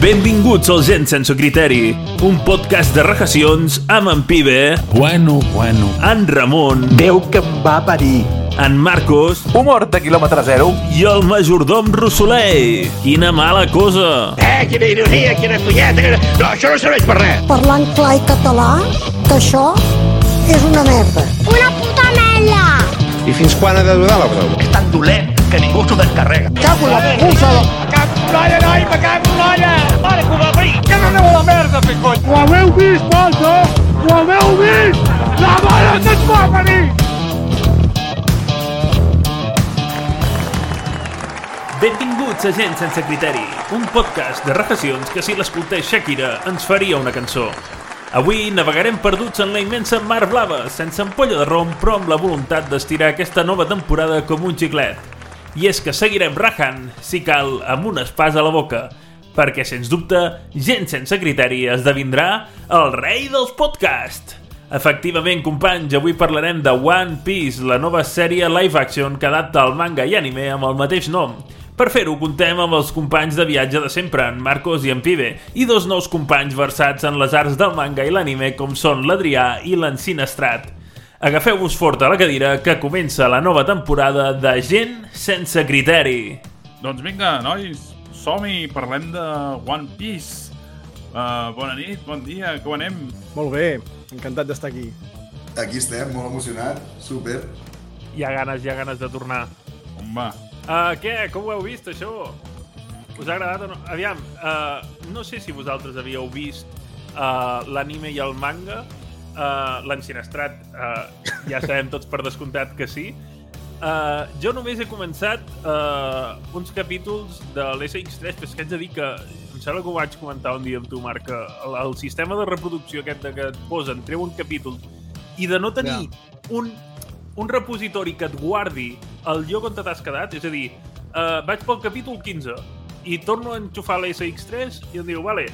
Benvinguts al Gent Sense Criteri, un podcast de rejacions amb en Pibe, Bueno, bueno. en Ramon, Déu que em va parir. en Marcos Humor de quilòmetre zero. i el majordom Rossoler. Quina mala cosa! Eh, quina ironia, quina punyeta, quina... No, això no serveix per res. parlant clar i català, que això és una merda. Una puta merda! I fins quan ha de durar la broma? És tan dolent que ningú s'ho descarrega. Cago en la puta de... Cap d'olla, noi, me cap d'olla! Mare que ho va parir! Que no aneu a la merda, fer cony! Ho haveu vist, Balta? Ho haveu vist? La mare que et va venir! Benvinguts a Gent Sense Criteri, un podcast de rejacions que si l'escoltés Shakira ens faria una cançó. Avui navegarem perduts en la immensa mar blava, sense ampolla de rom, però amb la voluntat d'estirar aquesta nova temporada com un xiclet. I és que seguirem rajant, si cal, amb un espàs a la boca, perquè, sens dubte, Gent Sense Criteri esdevindrà el rei dels podcasts. Efectivament, companys, avui parlarem de One Piece, la nova sèrie live action que adapta el manga i anime amb el mateix nom. Per fer-ho, contem amb els companys de viatge de sempre, en Marcos i en Pibe, i dos nous companys versats en les arts del manga i l'anime com són l'Adrià i l'Encinestrat. Agafeu-vos fort a la cadira que comença la nova temporada de Gent sense criteri. Doncs vinga, nois, som-hi, parlem de One Piece. Uh, bona nit, bon dia, com anem? Molt bé, encantat d'estar aquí. Aquí estem, molt emocionat, super. Hi ha ganes, hi ha ganes de tornar. On va? Uh, què? Com ho heu vist, això? Us ha agradat o no? Aviam, uh, no sé si vosaltres havíeu vist uh, l'anime i el manga. Uh, L'ensinestrat, uh, ja sabem tots per descomptat que sí. Uh, jo només he començat uh, uns capítols de l'SX3, però és que haig de dir que em sembla que ho vaig comentar un dia amb tu, Marc, que el, el sistema de reproducció aquest de que et posen, treuen capítols, i de no tenir un, un repositori que et guardi el lloc on t'has quedat, és a dir, uh, vaig pel capítol 15 i torno a enxufar l'SX3 i em diu, vale,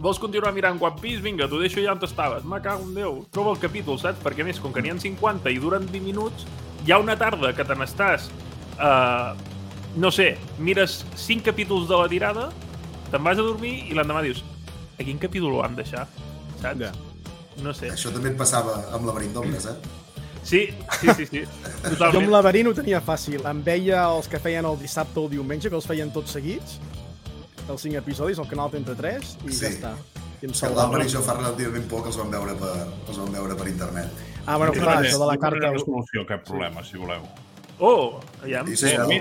vols continuar mirant One Piece? Vinga, t'ho deixo ja on estaves. Me cago en Déu. Troba el capítol, saps? Perquè a més, com que n'hi ha 50 i duren 20 minuts, hi ha una tarda que te n'estàs... Uh, no sé, mires 5 capítols de la tirada, te'n vas a dormir i l'endemà dius a quin capítol ho vam deixar? Saps? Ja. No sé. Això també et passava amb Laberint d'Ombres, eh? Sí, sí, sí, sí. Jo amb Totalment. Laberint ho tenia fàcil. Em veia els que feien el dissabte o el diumenge, que els feien tots seguits, els cinc episodis, al canal 33, i Sí. ja està. I em Que salvava. l'Àlvar i jo fa relativament poc els vam veure per, els vam veure per internet. Ah, bueno, clar, això de la carta... Una solució, cap problema, si voleu. Oh, aviam. I sí, a mi,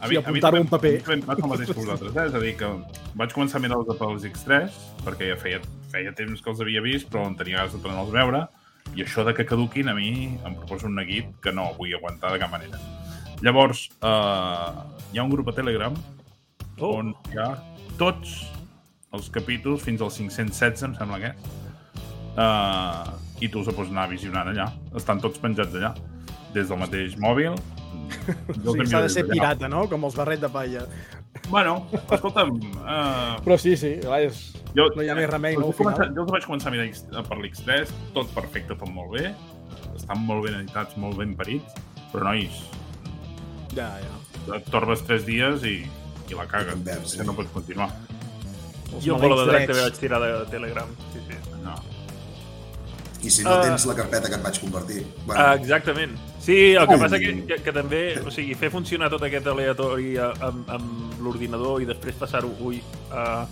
a mi, Sí, apuntar-ho també- un paper. a mi el mateix que vosaltres, eh? És a dir, que vaig començar a mirar-los pels X3, perquè ja feia, feia temps que els havia vist, però en tenia ganes de tornar-los a veure, i això de que caduquin a mi em proposa un neguit que no vull aguantar de cap manera. Llavors, eh, hi ha un grup a Telegram Oh. on hi ha tots els capítols fins al 516, em sembla que és, uh, i tu els pots anar visionant allà. Estan tots penjats allà, des del mateix mòbil. Jo Sí, envio s'ha de ser pirata, no? Com els barret de palla. Bueno, escolta'm, uh, Però sí, sí, clar, és... jo, no hi ha més remei, no, començar- Jo els vaig començar a mirar per l'X3, tot perfecte, tot molt bé, estan molt ben editats, molt ben parits, però nois, Ja, ja. et torbes tres dies i, i la cagues, sí. que no pots continuar. Els Jo amb bola de drets. vaig tirar de Telegram. Sí, sí. I si no Ah. tens la carpeta que et vaig convertir. Bueno, Ah, exactament. Sí, el que Ui. passa que, que, que també, o sigui, fer funcionar tot aquest aleatori amb, amb l'ordinador i després passar-ho, ui, uh,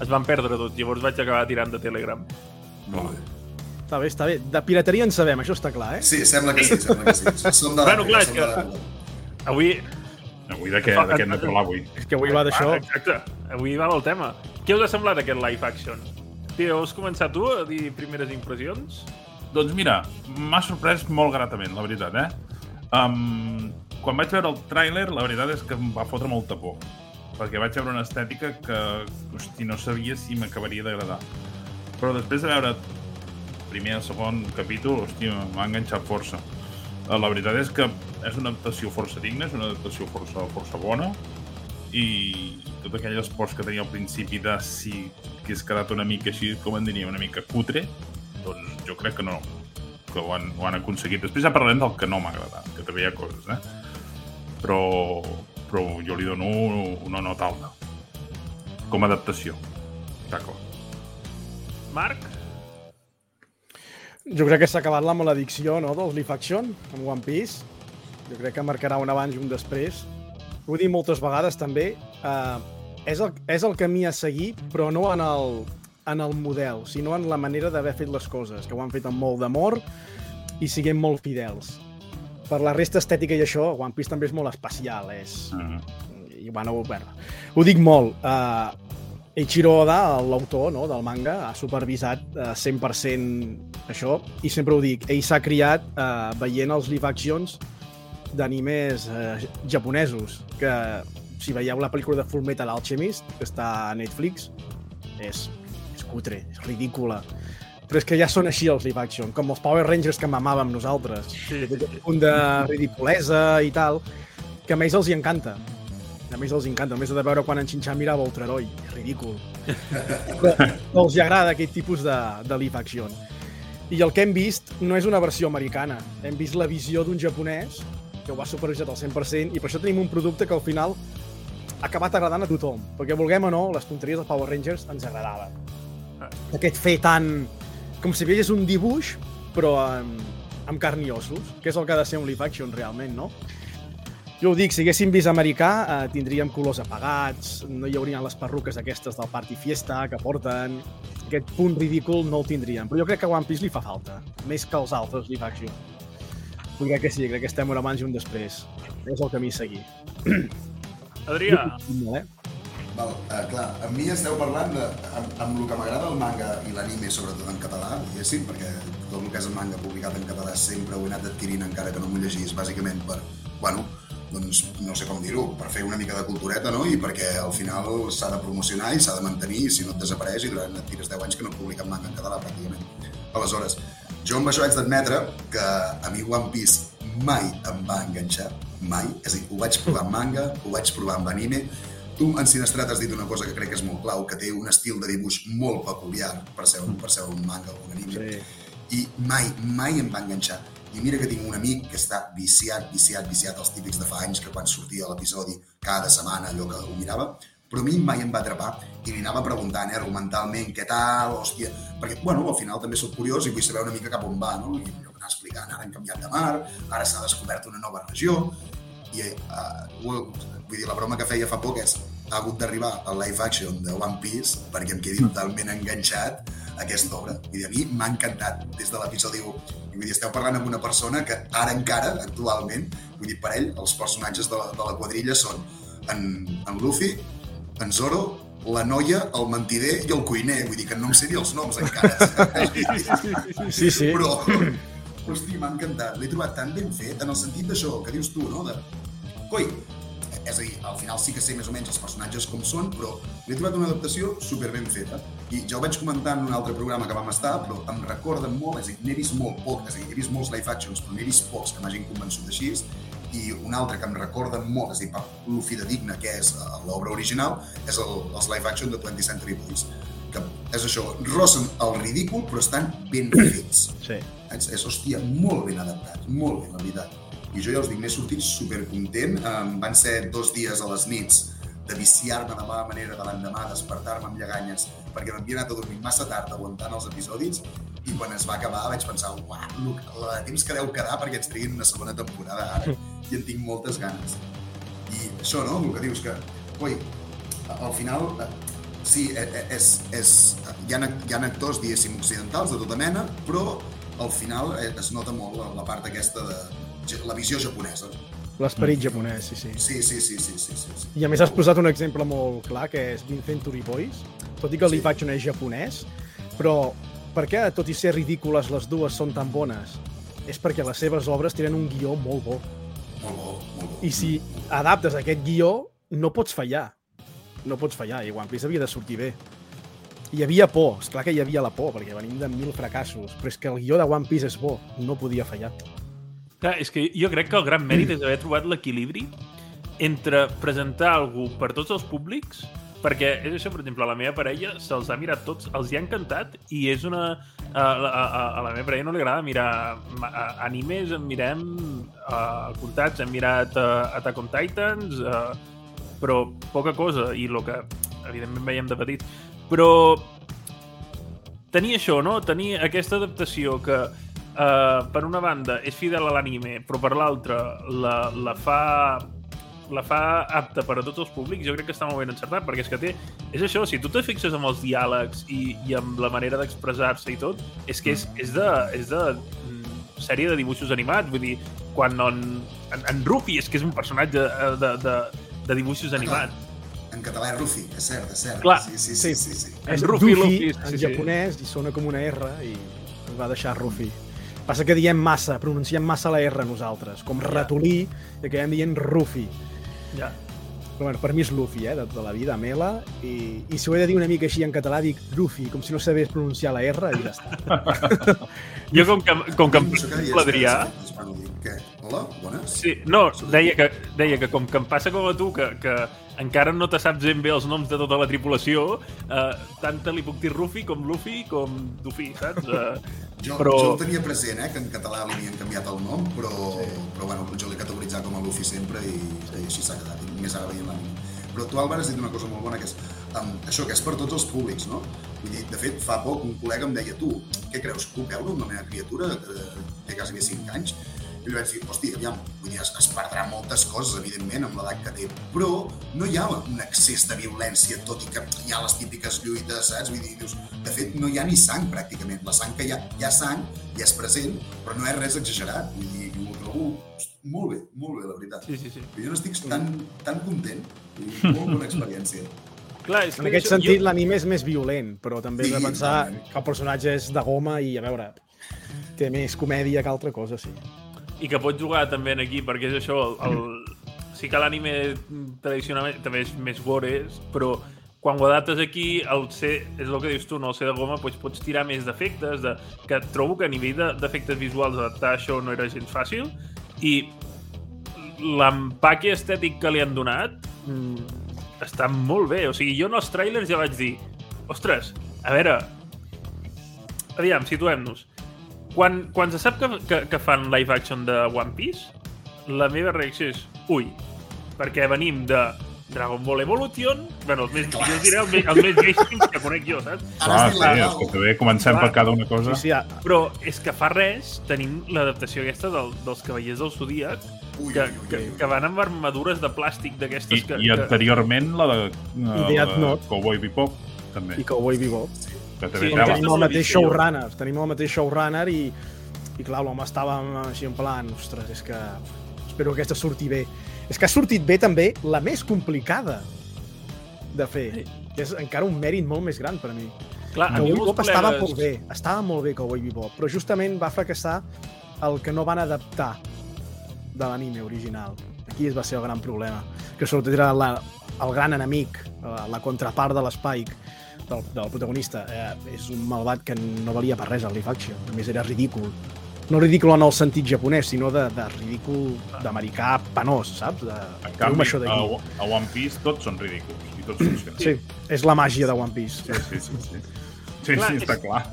es van perdre tots, llavors vaig acabar tirant de Telegram. molt bé. Està bé, està bé. De pirateria en sabem, això està clar, eh? Sí, sembla que sí, sembla que sí. Som de Bueno, clar, és que-. Avui, Avui de què, de què hem de parlar avui? És que avui va d'això. Exacte, avui va del tema. Què us ha semblat aquest live action? Vols començar tu a dir primeres impressions? Doncs mira, m'ha sorprès molt gratament, la veritat, eh? Um, quan vaig veure el tràiler, la veritat és que em va fotre molta por. Perquè vaig veure una estètica que, hosti, no sabia si m'acabaria d'agradar. Però després de veure primer o segon capítol, hosti, m'ha enganxat força. Eh, La veritat és que és una adaptació força digna, és una adaptació força, força bona, i tot aquell esforç que tenia al principi de si hagués quedat una mica així, com en diria, una mica cutre, doncs jo crec que no, que ho han, ho han aconseguit. Després ja parlarem del que no m'ha agradat, que també hi ha coses, eh? Però, però jo li dono una nota alta, com a adaptació. Taco. Marc? Jo crec que s'ha acabat la maledicció no, dels live action amb One Piece. Jo crec que marcarà un abans i un després. Ho he dit moltes vegades també. Uh, és, el, és el camí a seguir, però no en el, en el model, sinó en la manera d'haver fet les coses, que ho han fet amb molt d'amor i siguem molt fidels. Per la resta estètica i això, One Piece també és molt especial. És, Mm. i bueno, bueno, ho dic molt. Uh, Eiichiro Oda, l'autor no, del manga, ha supervisat uh, 100% això i sempre ho dic, ell s'ha criat uh, veient els live actions d'animes uh, japonesos que si veieu la pel·lícula de Full Metal Alchemist que està a Netflix és, és cutre, és ridícula però és que ja són així els live action com els Power Rangers que mamàvem nosaltres un de ridiculesa i tal, que a més els hi encanta. A més els encanta, a més de veure quan en Xinxà mirava Ultraroi. És ridícul. Però, però els hi agrada aquest tipus de, de live action. I el que hem vist no és una versió americana. Hem vist la visió d'un japonès que ho va supervisar al 100% i per això tenim un producte que al final ha acabat agradant a tothom. Perquè vulguem o no, les tonteries dels Power Rangers ens agradaven. Aquest fer tan... com si veies un dibuix, però amb, amb carn i ossos, que és el que ha de ser un live action realment, no? Jo ho dic, si haguéssim vist americà, eh, tindríem colors apagats, no hi haurien les perruques aquestes del Party Fiesta que porten... Aquest punt ridícul no el tindríem. Però jo crec que a One Piece li fa falta, més que els altres live action. Jo crec que sí, crec que estem un abans i un després. És el camí a seguir. Adrià, Molt, eh? Val, uh, clar, amb mi esteu parlant de, amb, amb el que m'agrada el manga i l'anime, sobretot en català, diguéssim, perquè tot el que és el manga publicat en català sempre ho he anat adquirint encara que no m'ho llegís, bàsicament per, bueno, doncs no sé com dir-ho, per fer una mica de cultureta, no? I perquè al final s'ha de promocionar i s'ha de mantenir, i si no et desapareix i durant et tires 10 anys que no et publiquen manga en català, pràcticament. Aleshores, jo amb això haig d'admetre que a mi One Piece mai em va enganxar, mai. És a dir, ho vaig provar amb manga, ho vaig provar amb anime, Tu, en Sinestrat, has dit una cosa que crec que és molt clau, que té un estil de dibuix molt peculiar per ser, un, per ser un manga o un anime. Sí. I mai, mai em va enganxar. I mira que tinc un amic que està viciat, viciat, viciat, els típics de fa anys, que quan sortia l'episodi cada setmana allò que ho mirava, però a mi mai em va atrapar i li anava preguntant, eh, argumentalment, què tal, hòstia... Perquè, bueno, al final també sóc curiós i vull saber una mica cap on va, no? I allò que anava explicant, ara han canviat de mar, ara s'ha descobert una nova regió, i uh, vull dir, la broma que feia fa poc és ha hagut d'arribar al live action de One Piece perquè em quedi totalment enganxat a aquesta obra. Dir, a mi m'ha encantat des de l'episodi 1. I vull dir, esteu parlant amb una persona que ara encara, actualment, vull dir, per ell, els personatges de la, de la quadrilla són en, en Luffy, en Zoro, la noia, el mentider i el cuiner. Vull dir que no em sé ni els noms encara. Sí, sí. Però, hosti, m'ha encantat. L'he trobat tan ben fet, en el sentit d'això que dius tu, no? De, coi, és a dir, al final sí que sé més o menys els personatges com són, però l'he trobat una adaptació super ben feta. I ja ho vaig comentar en un altre programa que vam estar, però em recorda molt, és a dir, n'he vist molt poc, és a dir, he vist molts live actions, però n'he vist pocs que m'hagin convençut així, i un altre que em recorda molt, és a dir, per lo fidedigna que és eh, l'obra original, és el, els live action de 20th Century Boys, que és això, rossen el ridícul, però estan ben fets. Sí. És, és, hòstia, molt ben adaptat, molt bé, la veritat. I jo ja us dic, n'he sortit supercontent. Um, van ser dos dies a les nits de viciar-me de mala manera de l'endemà, despertar-me amb lleganyes, perquè m'havia anat a dormir massa tard aguantant els episodis, i quan es va acabar vaig pensar, lo- la de temps que deu quedar perquè ens triguin una segona temporada ara, i en tinc moltes ganes. I això, no?, el que dius que, oi, al final, sí, eh, eh, és, és, hi, ha, hi ha actors, diguéssim, occidentals de tota mena, però al final eh, es nota molt la, la part aquesta de la visió japonesa. L'esperit japonès, sí, sí. Sí, sí, sí, sí, sí, sí, sí. I a més has posat un exemple molt clar, que és Vincentury Boys. Tot i que el Sí. live action és japonès, però per què, tot i ser ridícules, les dues són tan bones? És perquè les seves obres tenen un guió molt bo. Molt bo, molt bo. I si adaptes aquest guió, no pots fallar. No pots fallar, i One Piece havia de sortir bé. Hi havia por, és clar que hi havia la por, perquè venim de mil fracassos, però és que el guió de One Piece és bo, no podia fallar. Clar, és que jo crec que el gran mèrit és haver trobat l'equilibri entre presentar algú per tots els públics, perquè és això, per exemple, a la meva parella se'ls ha mirat tots, els hi ha encantat i és una... A, a, a, a la meva parella no li agrada mirar animes, en mirem uh, comptats, hem mirat uh, Attack on Titans, uh, però poca cosa, i el que evidentment veiem de petits. Però tenir això, no? Tenir aquesta adaptació que uh, per una banda és fidel a l'anime, però per l'altra la, la fa la fa apta per a tots els públics, jo crec que està molt ben encertat, perquè és que té... És això, si tu te fixes amb els diàlegs i, i amb la manera d'expressar-se i tot, és que és, és de, és de mm, sèrie de dibuixos animats, vull dir, quan en, en, en Ruffy és que és un personatge eh, de, de, de dibuixos animats. En català és Rufi, és cert, és cert. Clar. Sí, sí, sí. sí, sí. És En Rufi, Rufi, Luffy, sí, en sí. japonès, i sona com una R, i va deixar Rufi. Passa que diem massa, pronunciem massa la R nosaltres, com ratolí, i acabem dient Rufi. Ja. Però bueno, per mi és Luffy, eh, de tota la vida, Mela, i, i si ho he de dir una mica així en català, dic Rufi, com si no sabés pronunciar la R, i ja està. Jo, com que, com que em és- l'Adrià... Hola, bones? Sí, no, deia que, deia que com que em passa com a tu, que, que encara no te saps ben bé els noms de tota la tripulació, eh, tant te li puc dir Rufi com Luffy com Duffy, saps? Eh, Jo, però... jo el tenia present, eh, que en català li havien canviat el nom, però, sí. però bueno, jo l'he categoritzat com a Luffy sempre i, i així s'ha quedat, i més ara veient l'anime. Però tu, Álvaro, has dit una cosa molt bona, que és um, això, que és per tots els públics, no? Vull dir, de fet, fa poc un col·lega em deia, tu, què creus, puc veure una meva criatura que té quasi 5 anys? I li vaig dir, hosti, aviam, vull dir, es, es perdrà moltes coses, evidentment, amb l'edat que té, però no hi ha un excés de violència, tot i que hi ha les típiques lluites, saps? Vull dir, dius, de fet, no hi ha ni sang, pràcticament. La sang que hi ha, hi ha sang, i és present, però no és res exagerat. Vull dir, ho trobo molt bé, molt bé, la veritat. Sí, sí, sí. Jo n'estic tan, tan content, dir, molt bona experiència. Clar, és En que aquest això- sentit, l'anime és més violent, però també has de Sí, pensar totalment. que el personatge és de goma i, a veure, té més comèdia que altra cosa, sí. I que pots jugar també en aquí, perquè és això, el, el... sí que l'anime tradicionalment també és més gore, però quan ho adaptes aquí, el ser, és el que dius tu, no? el ser de goma, doncs pots tirar més d'efectes, de, que trobo que a nivell de- d'efectes visuals adaptar això no era gens fàcil, i l'empaque estètic que li han donat mm, està molt bé. O sigui, jo en els trailers ja vaig dir ostres, a veure, aviam, situem-nos. Quan, quan se sap que, que, que fan live action de One Piece, la meva reacció és ui, perquè venim de Dragon Ball Evolution, bueno, els més, jo diré els més, els més que conec jo, saps? Ara Ah, sí, la és que també comencem Clar. per cada una cosa. Sí, sí, a, Però és que fa res tenim l'adaptació aquesta del, dels Cavallers del Zodíac, Ui, que, ui, ui, que, ui. que van amb armadures de plàstic d'aquestes que... I anteriorment la de, I la Death de Note. Cowboy Bebop, també. i Cowboy Bebop. Que també Sí, sí, Tenim el mateix showrunner, tenim el mateix showrunner i, i clar, l'home estava així en plan, ostres, és que espero que aquesta surti bé. És que ha sortit bé també la més complicada de fer, que és encara un mèrit molt més gran per a mi. Clar, a mi Bebop estava col·legues- molt bé, estava molt bé Cowboy Bebop, però justament va fracassar el que no van adaptar de l'anime original. Aquí es va ser el gran problema, que sobretot era la, el gran enemic, la, la contrapart de l'Spike, del, del protagonista. Eh, és un malvat que no valia per res al live action, a més era ridícul. No ridícul en el sentit japonès, sinó de, de ridícul d'americà penós, saps? De, En canvi, això a, a One Piece tots són ridículs i tots funcionen. Sí, és la màgia de One Piece. sí, sí. sí, sí. sí, Clar, sí és- està clar.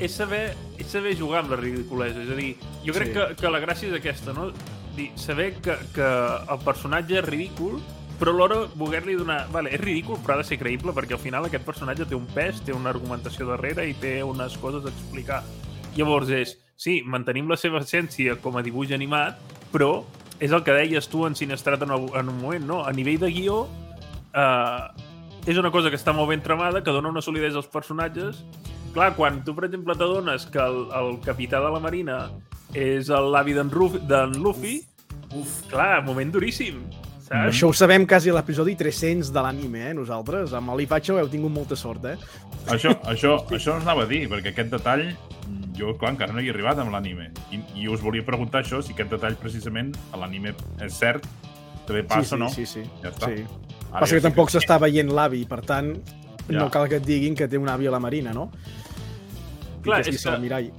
és saber, és saber jugar amb la ridiculesa. És a dir, jo crec Sí. sí. que, que la gràcia és aquesta, no? Dir, saber que, que el personatge és ridícul, però alhora voler-li donar... Vale, és ridícul, però ha de ser creïble, perquè al final aquest personatge té un pes, té una argumentació darrere i té unes coses a explicar. Llavors és, sí, mantenim la seva essència com a dibuix animat, però és el que deies tu en Sinestrat en, el- en un moment, no? A nivell de guió, eh, és una cosa que està molt ben tramada, que dona una solidesa als personatges. Clar, quan tu, per exemple, t'adones que el, el capità de la Marina és l'avi d'en Luffy, Uf, clar, moment duríssim, saps? Això ho sabem quasi a l'episodi 300 de l'anime, eh, nosaltres. Amb el Lifacho heu tingut molta sort, eh? Això, això, això us anava a dir, perquè aquest detall jo, clar, encara no hi he arribat amb l'anime. I, I us volia preguntar això, si aquest detall precisament a l'anime és cert, també passa sí, sí, no? Sí, sí. Ja està. Sí. Ara Passa ja que tampoc s'està veient l'avi, per tant, Ja. no cal que et diguin que té un avi a la Marina, no? Clar, I que és és que... que- el mirall.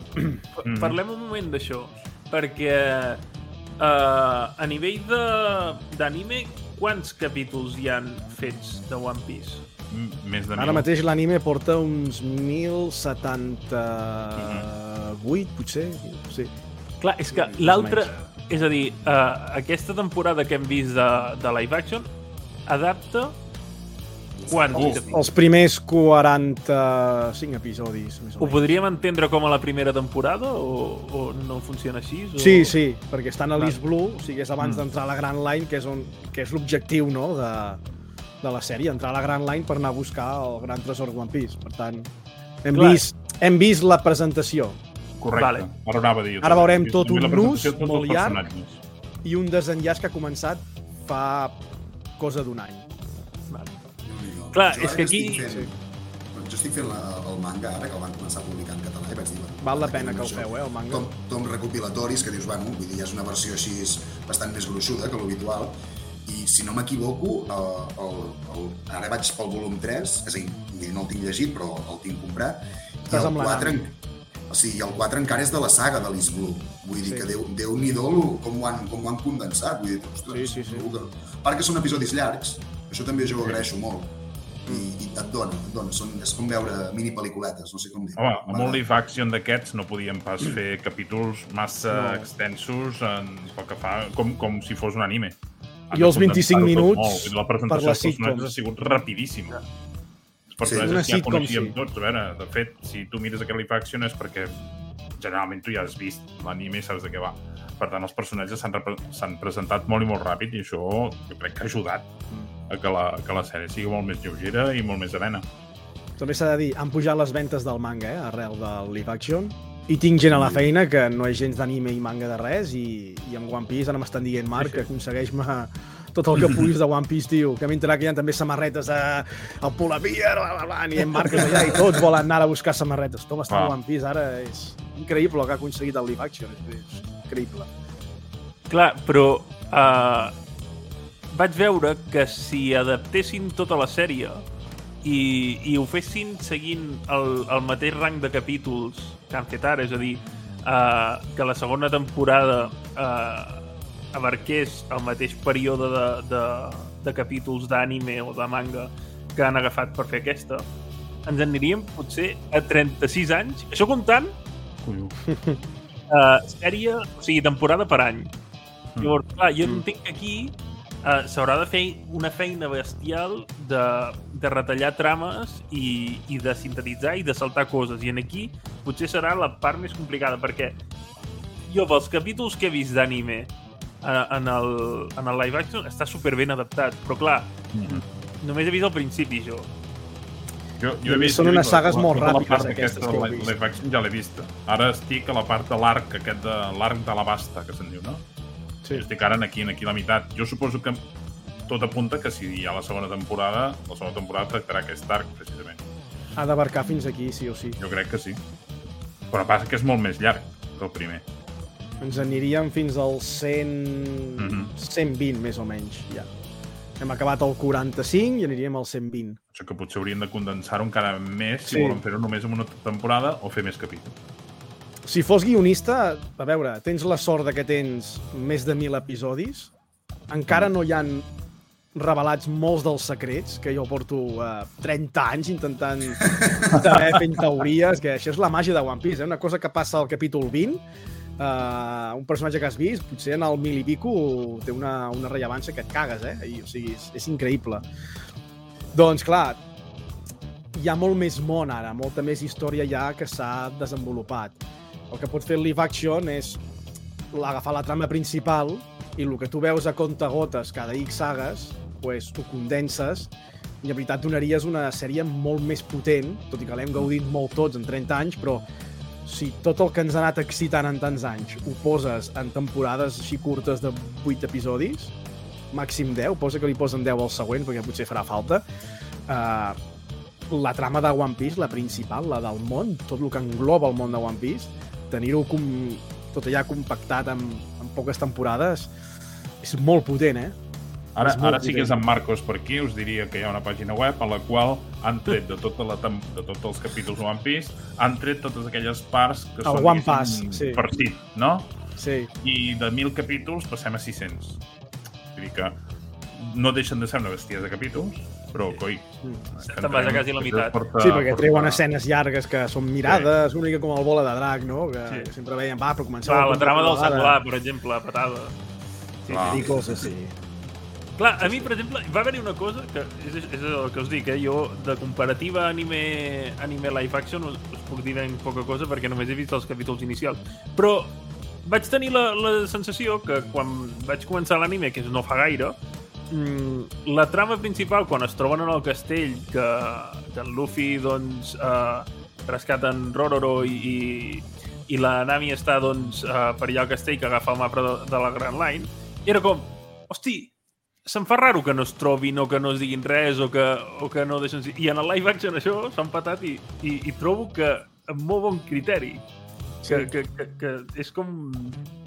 Mhm. Parlem un moment d'això, perquè uh, a nivell de- d'anime, quants capítols hi han fets de One Piece? M- Més de Ara mil. mateix l'anime porta uns 1078, potser. Sí. Clar, és que l'altre... És a dir, uh, aquesta temporada que hem vist de, de live action adapta Quants? Els, capítols? els primers 45 episodis, més o Ho menys. podríem entendre com a la primera temporada o, o no funciona així? O... Sí, sí, perquè estan a l'East Blue, o sigui, és abans d'entrar a la Grand Line, que és, on, que és l'objectiu no, de, de la sèrie, entrar a la Grand Line per anar a buscar el gran tresor One Piece. Per tant, hem, Clar. vist, hem vist la presentació Correcte. Vale. Ara anava a dir. Ara veurem tot un nus molt llarg. personatges. i un desenllaç que ha començat fa cosa d'un any. Déu-n'hi-do. Clar, Jo és que aquí- estic Fent, Jo estic fent la, el manga ara, que el van començar a publicar en català, i vaig dir... bueno, Val la pena que el feu, eh, el manga. Tom, tom recopilatoris, que dius, bueno, vull dir, ja és una versió així bastant més gruixuda que l'habitual, i si no m'equivoco, eh, el, el, ara vaig pel volum 3, és a dir, no el tinc llegit, però el tinc comprat, i el amb la 4, Nami. en, o sigui, el 4 encara és de la saga de l'East Blue. Vull dir Sí. que Déu, Déu nhi do com, ho han, com ho han condensat. Vull dir, ostres, Sí, sí, sí. que... A part que són episodis llargs, això també jo ho agraeixo molt. I, i et dona, et dona. Són, és com veure mini pel·lículetes, no sé com dir. Home, amb un live action d'aquests no podíem pas fer capítols massa No. extensos en, pel que fa, com, com si fos un anime. Han I els 25 condensar-ho tot minuts molt. La per presentació la dels personatges sitcom. ha sigut rapidíssima. Els personatges una ja coneixíem sí. tots. A veure, de fet, si tu mires aquest live action és perquè generalment tu ja has vist l'anime i saps de què va. Per tant, els personatges s'han presentat molt i molt ràpid i això jo crec que ha ajudat a que la, que la sèrie sigui molt més lleugera i molt més arena. També s'ha de dir, han pujat les ventes del manga, eh, arrel del live action, i tinc gent a la feina que no és gens d'anime i manga de res, i, i amb One Piece ara m'estan dient, Marc, que aconsegueix-me tot el que puguis de One Piece, tio, que m'he enterat que hi ha també samarretes el Polar Bear, bla, bla, bla, anirem marques allà i tots volen anar a buscar samarretes. Tom està Clar. a One Piece, ara és increïble el que ha aconseguit el live action, és, és increïble. Clar, però uh, vaig veure que si adaptessin tota la sèrie i, i ho fessin seguint el, el mateix rang de capítols que han fet ara, és a dir, uh, que la segona temporada uh, abarqués el mateix període de, de, de capítols d'anime o de manga que han agafat per fer aquesta, ens en aniríem potser a 36 anys. Això comptant Colló. uh, sèrie, o sigui, temporada per any. Llavors, clar, jo entenc que aquí uh, s'haurà de fer una feina bestial de, de retallar trames i, i de sintetitzar i de saltar coses. I en aquí potser serà la part més complicada, perquè jo, pels capítols que he vist d'anime eh, en, el, en el live action, està super ben adaptat. Però clar, Mhm. només he vist el principi, jo. Jo, jo he vist, són he unes la- sagues la- molt tota la ràpides, part aquestes que heu de vist. live action ja l'he vista. Ara estic a la part de l'arc, aquest de l'arc de la basta, que se'n diu, no? Sí. Jo estic ara aquí, en aquí la meitat. Jo suposo que tot apunta que si hi ha la segona temporada, la segona temporada tractarà aquest arc, precisament. Ha d'abarcar fins aquí, sí o sí. Jo crec que sí. Però passa que és molt més llarg que el primer. Ens aniríem fins al 100... Mhm. 120, més o menys, ja. Hem acabat el 45 i aniríem al 120. Això que potser haurien de condensar-ho encara més si Sí. volen fer-ho només en una temporada o fer més capítols. Si fos guionista, a veure, tens la sort de que tens més de 1.000 episodis, encara no hi han revelats molts dels secrets, que jo porto eh, 30 anys intentant saber fent teories, que això és la màgia de One Piece, eh? una cosa que passa al capítol 20, eh, un personatge que has vist, potser en el mil i pico té una, una rellevància que et cagues, eh? I, o sigui, és, és increïble. Doncs, clar, hi ha molt més món ara, molta més història ja que s'ha desenvolupat. El que pot fer el live action és agafar la trama principal i el que tu veus a comptagotes cada X sagues, pues, ho condenses i en veritat donaries una sèrie molt més potent, tot i que l'hem gaudit molt tots en 30 anys, però si tot el que ens ha anat excitant en tants anys ho poses en temporades així curtes de 8 episodis, màxim 10, posa que li posen 10 al següent perquè potser farà falta, uh, la trama de One Piece, la principal, la del món, tot el que engloba el món de One Piece, tenir-ho com, tot allà compactat en, en poques temporades, és molt potent, eh? Ara, ara sí que és en Marcos per aquí, us diria que hi ha una pàgina web a la qual han tret de, tota la de tots els capítols de One Piece, han tret totes aquelles parts que El són One Pass, sí. per sit, no? Sí. I de 1.000 capítols passem a 600. Vull dir que no deixen de ser una bestia de capítols, però, coi... Te'n vas a quasi la meitat. Porta, Sí, perquè treuen porta- escenes llargues que són mirades, una mica com el bola de drac, no? Que, Sí. sempre veiem, va, però comencem... Clar, a la trama del senglar, per exemple, patada. Clar. I coses així. Clar, a mi, per exemple, va haver-hi una cosa que és, és el que us dic, eh? jo de comparativa anime, anime live action us, us puc dir ben poca cosa perquè només he vist els capítols inicials. Però vaig tenir la, la sensació que quan vaig començar l'anime, que és no fa gaire, la trama principal, quan es troben en el castell, que, que en Luffy, doncs, eh, rescaten Rororo i, i, i la Nami està, doncs, eh, per allà al castell que agafa el mapa de, de la Grand Line, era com, hosti, se'm fa raro que no es trobin o que no es diguin res o que, o que no deixen... I en el live action això s'ha empatat i, i, i trobo que amb molt bon criteri. Que, que, que, que és com...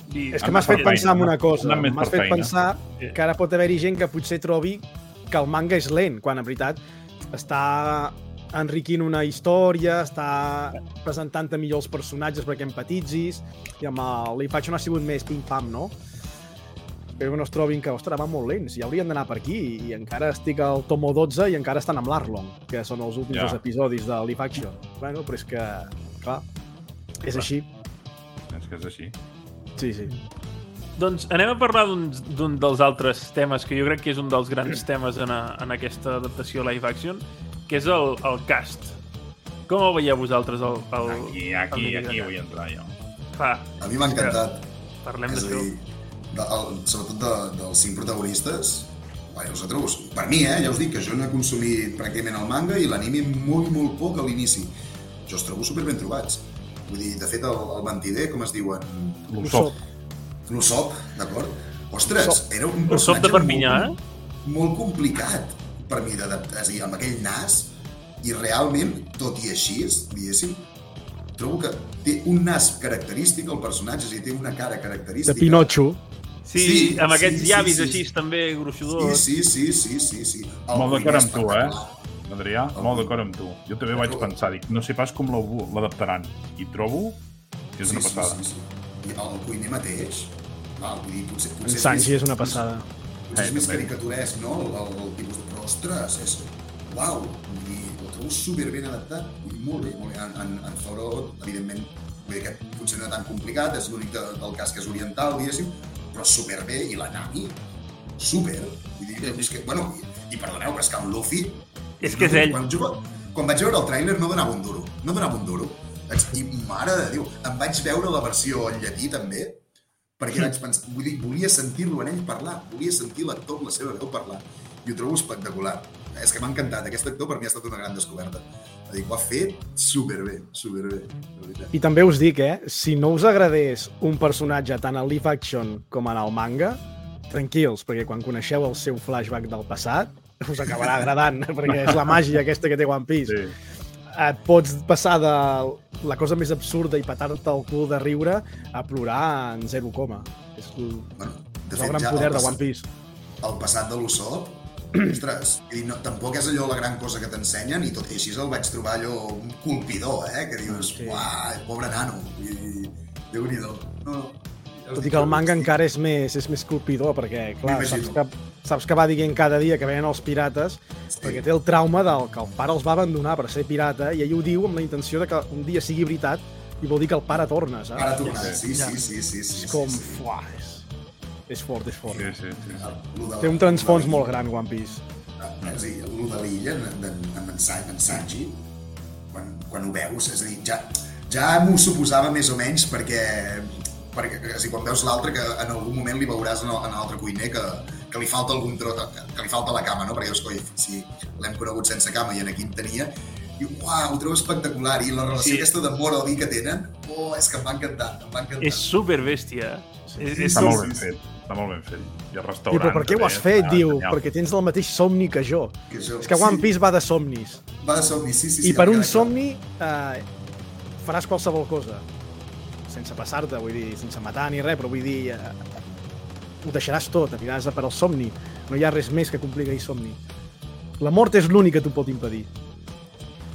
Dir, És que m'has fet pensar en una cosa. M'has fet feina. pensar Sí. que ara pot haver-hi gent que potser trobi que el manga és lent, quan en veritat està enriquint una història, està presentant-te millor els personatges perquè empatitzis, i amb el live action ha sigut més pim-pam, no? Que no es trobin que, ostres, van molt lents, i haurien d'anar per aquí, i encara estic al tomo 12 i encara estan amb l'Arlong, que són els últims Ja. dos episodis de live action. Bueno, però és que, clar, és així. És que és així. Sí, sí. Doncs anem a parlar d'un dels altres temes que jo crec que és un dels grans temes en, a, en aquesta adaptació live action, que és el, el cast. Com el veieu vosaltres? El, el, Aquí, el aquí, Miguel aquí vull entrar jo. Va, A mi m'ha encantat. parlem És a d'això. dir, de, el, sobretot de, dels cinc protagonistes, bueno, els trobo, per mi, eh, ja us dic que jo no he consumit pràcticament el manga i l'anime molt, molt poc a l'inici. Jo els trobo superben trobats. Vull dir, de fet, el, el mentider, com es diuen? L'Usopp. L'Usopp, d'acord? Ostres, Usopp. era un Usopp de personatge Perpinyà, molt, molt complicat per mi d'adaptar, és a dir, amb aquell nas, i realment, tot i així, diguéssim, trobo que té un nas característic, el personatge, és a dir, té una cara De característica. Pinocho. Sí, Sí, amb sí, aquests sí, llavis sí, així sí. també Sí, gruixudors. sí, sí, sí, sí, sí. El Molt d'acord amb tu, eh? Adrià, molt d'acord amb tu. Jo també vaig pensar, dic, no sé pas com l'adaptaran. I trobo que és una Sí, passada. Sí, sí, sí. I el cuiner mateix, val, vull dir, potser, En potser Sanji més- és una passada. Potser és Eh, més també. caricaturesc, no? El, el, el tipus de... Però, ostres, és... Uau! Vull dir, ho trobo superben adaptat. Vull dir, molt bé, molt bé. En, en, en Zoro, evidentment, vull dir, aquest potser no és tan complicat, és l'únic de, del cas que és oriental, diguéssim, però superbé. I la Nami, super. Vull dir, és que, bueno, i, i perdoneu, però és que el Luffy... És que és ell. Quan, jo, quan vaig veure el tràiler no donava un duro. No donava un duro. I, mare de Déu, em vaig veure la versió en llatí, també, perquè vaig pensar, vull dir, volia sentir-lo en ell parlar, volia sentir l'actor amb la seva veu parlar, i ho trobo espectacular. És que m'ha encantat, aquest actor per mi ha estat una gran descoberta. Dir, ho ha fet superbé, superbé. I també us dic, eh, si no us agradés un personatge tant al live action com en el manga, tranquils, perquè quan coneixeu el seu flashback del passat, us acabarà agradant, perquè és la màgia aquesta que té One Piece. Sí. Et pots passar de la cosa més absurda i petar-te el cul de riure a plorar en zero coma. És el, Bueno, de és el fet, gran ja poder el de passat, One Piece. el passat de l'Usopp, ostres, no, tampoc és allò la gran cosa que t'ensenyen i tot i així el vaig trobar allò un colpidor, eh? Que dius, Sí. uah, pobre nano, i déu-n'hi-do. No, no. us Tot i que el manga encara és més, és més colpidor, perquè, clar, saps que, saps que va dient cada dia que venen els pirates, Sí. perquè té el trauma del que el pare els va abandonar per ser pirata, i ell ho diu amb la intenció de que un dia sigui veritat i vol dir que el pare torna, saps? Ara tornar, sí, Ja. sí, sí, sí, sí. És com... Sí, sí. Fuà, és, és fort, és fort. Sí, sí, sí. De- Té un transfons molt gran, One Piece. És a dir, el de l'illa, en, en, en, en, San- en Sanji, quan, quan ho veus, és a dir, ja, ja m'ho suposava més o menys perquè, perquè és a dir, quan veus l'altre que en algun moment li veuràs en l'altre cuiner que, que li falta algun tro, que, que li falta la cama, no? Perquè dius, coi, si l'hem conegut sense cama i en aquí en tenia, i uau, ho trobo espectacular. I la relació Sí. sí. aquesta d'amor odi que tenen, oh, és que em va encantar, em va encantar. És super bèstia. És, és Està sí, molt sí, ben sí. fet. Està molt ben fet. I el I, restaurant... però per què ho has fet, està diu? genial. Perquè tens el mateix somni que jo. Que jo, És que One Piece va de somnis. Va de somni, sí, sí. sí I per un clar. somni eh, faràs qualsevol cosa. Sense passar-te, vull dir, sense matar ni res, però vull dir... Eh, ho deixaràs tot, aniràs a per al somni. No hi ha res més que complir aquell somni. La mort és l'únic que t'ho pot impedir.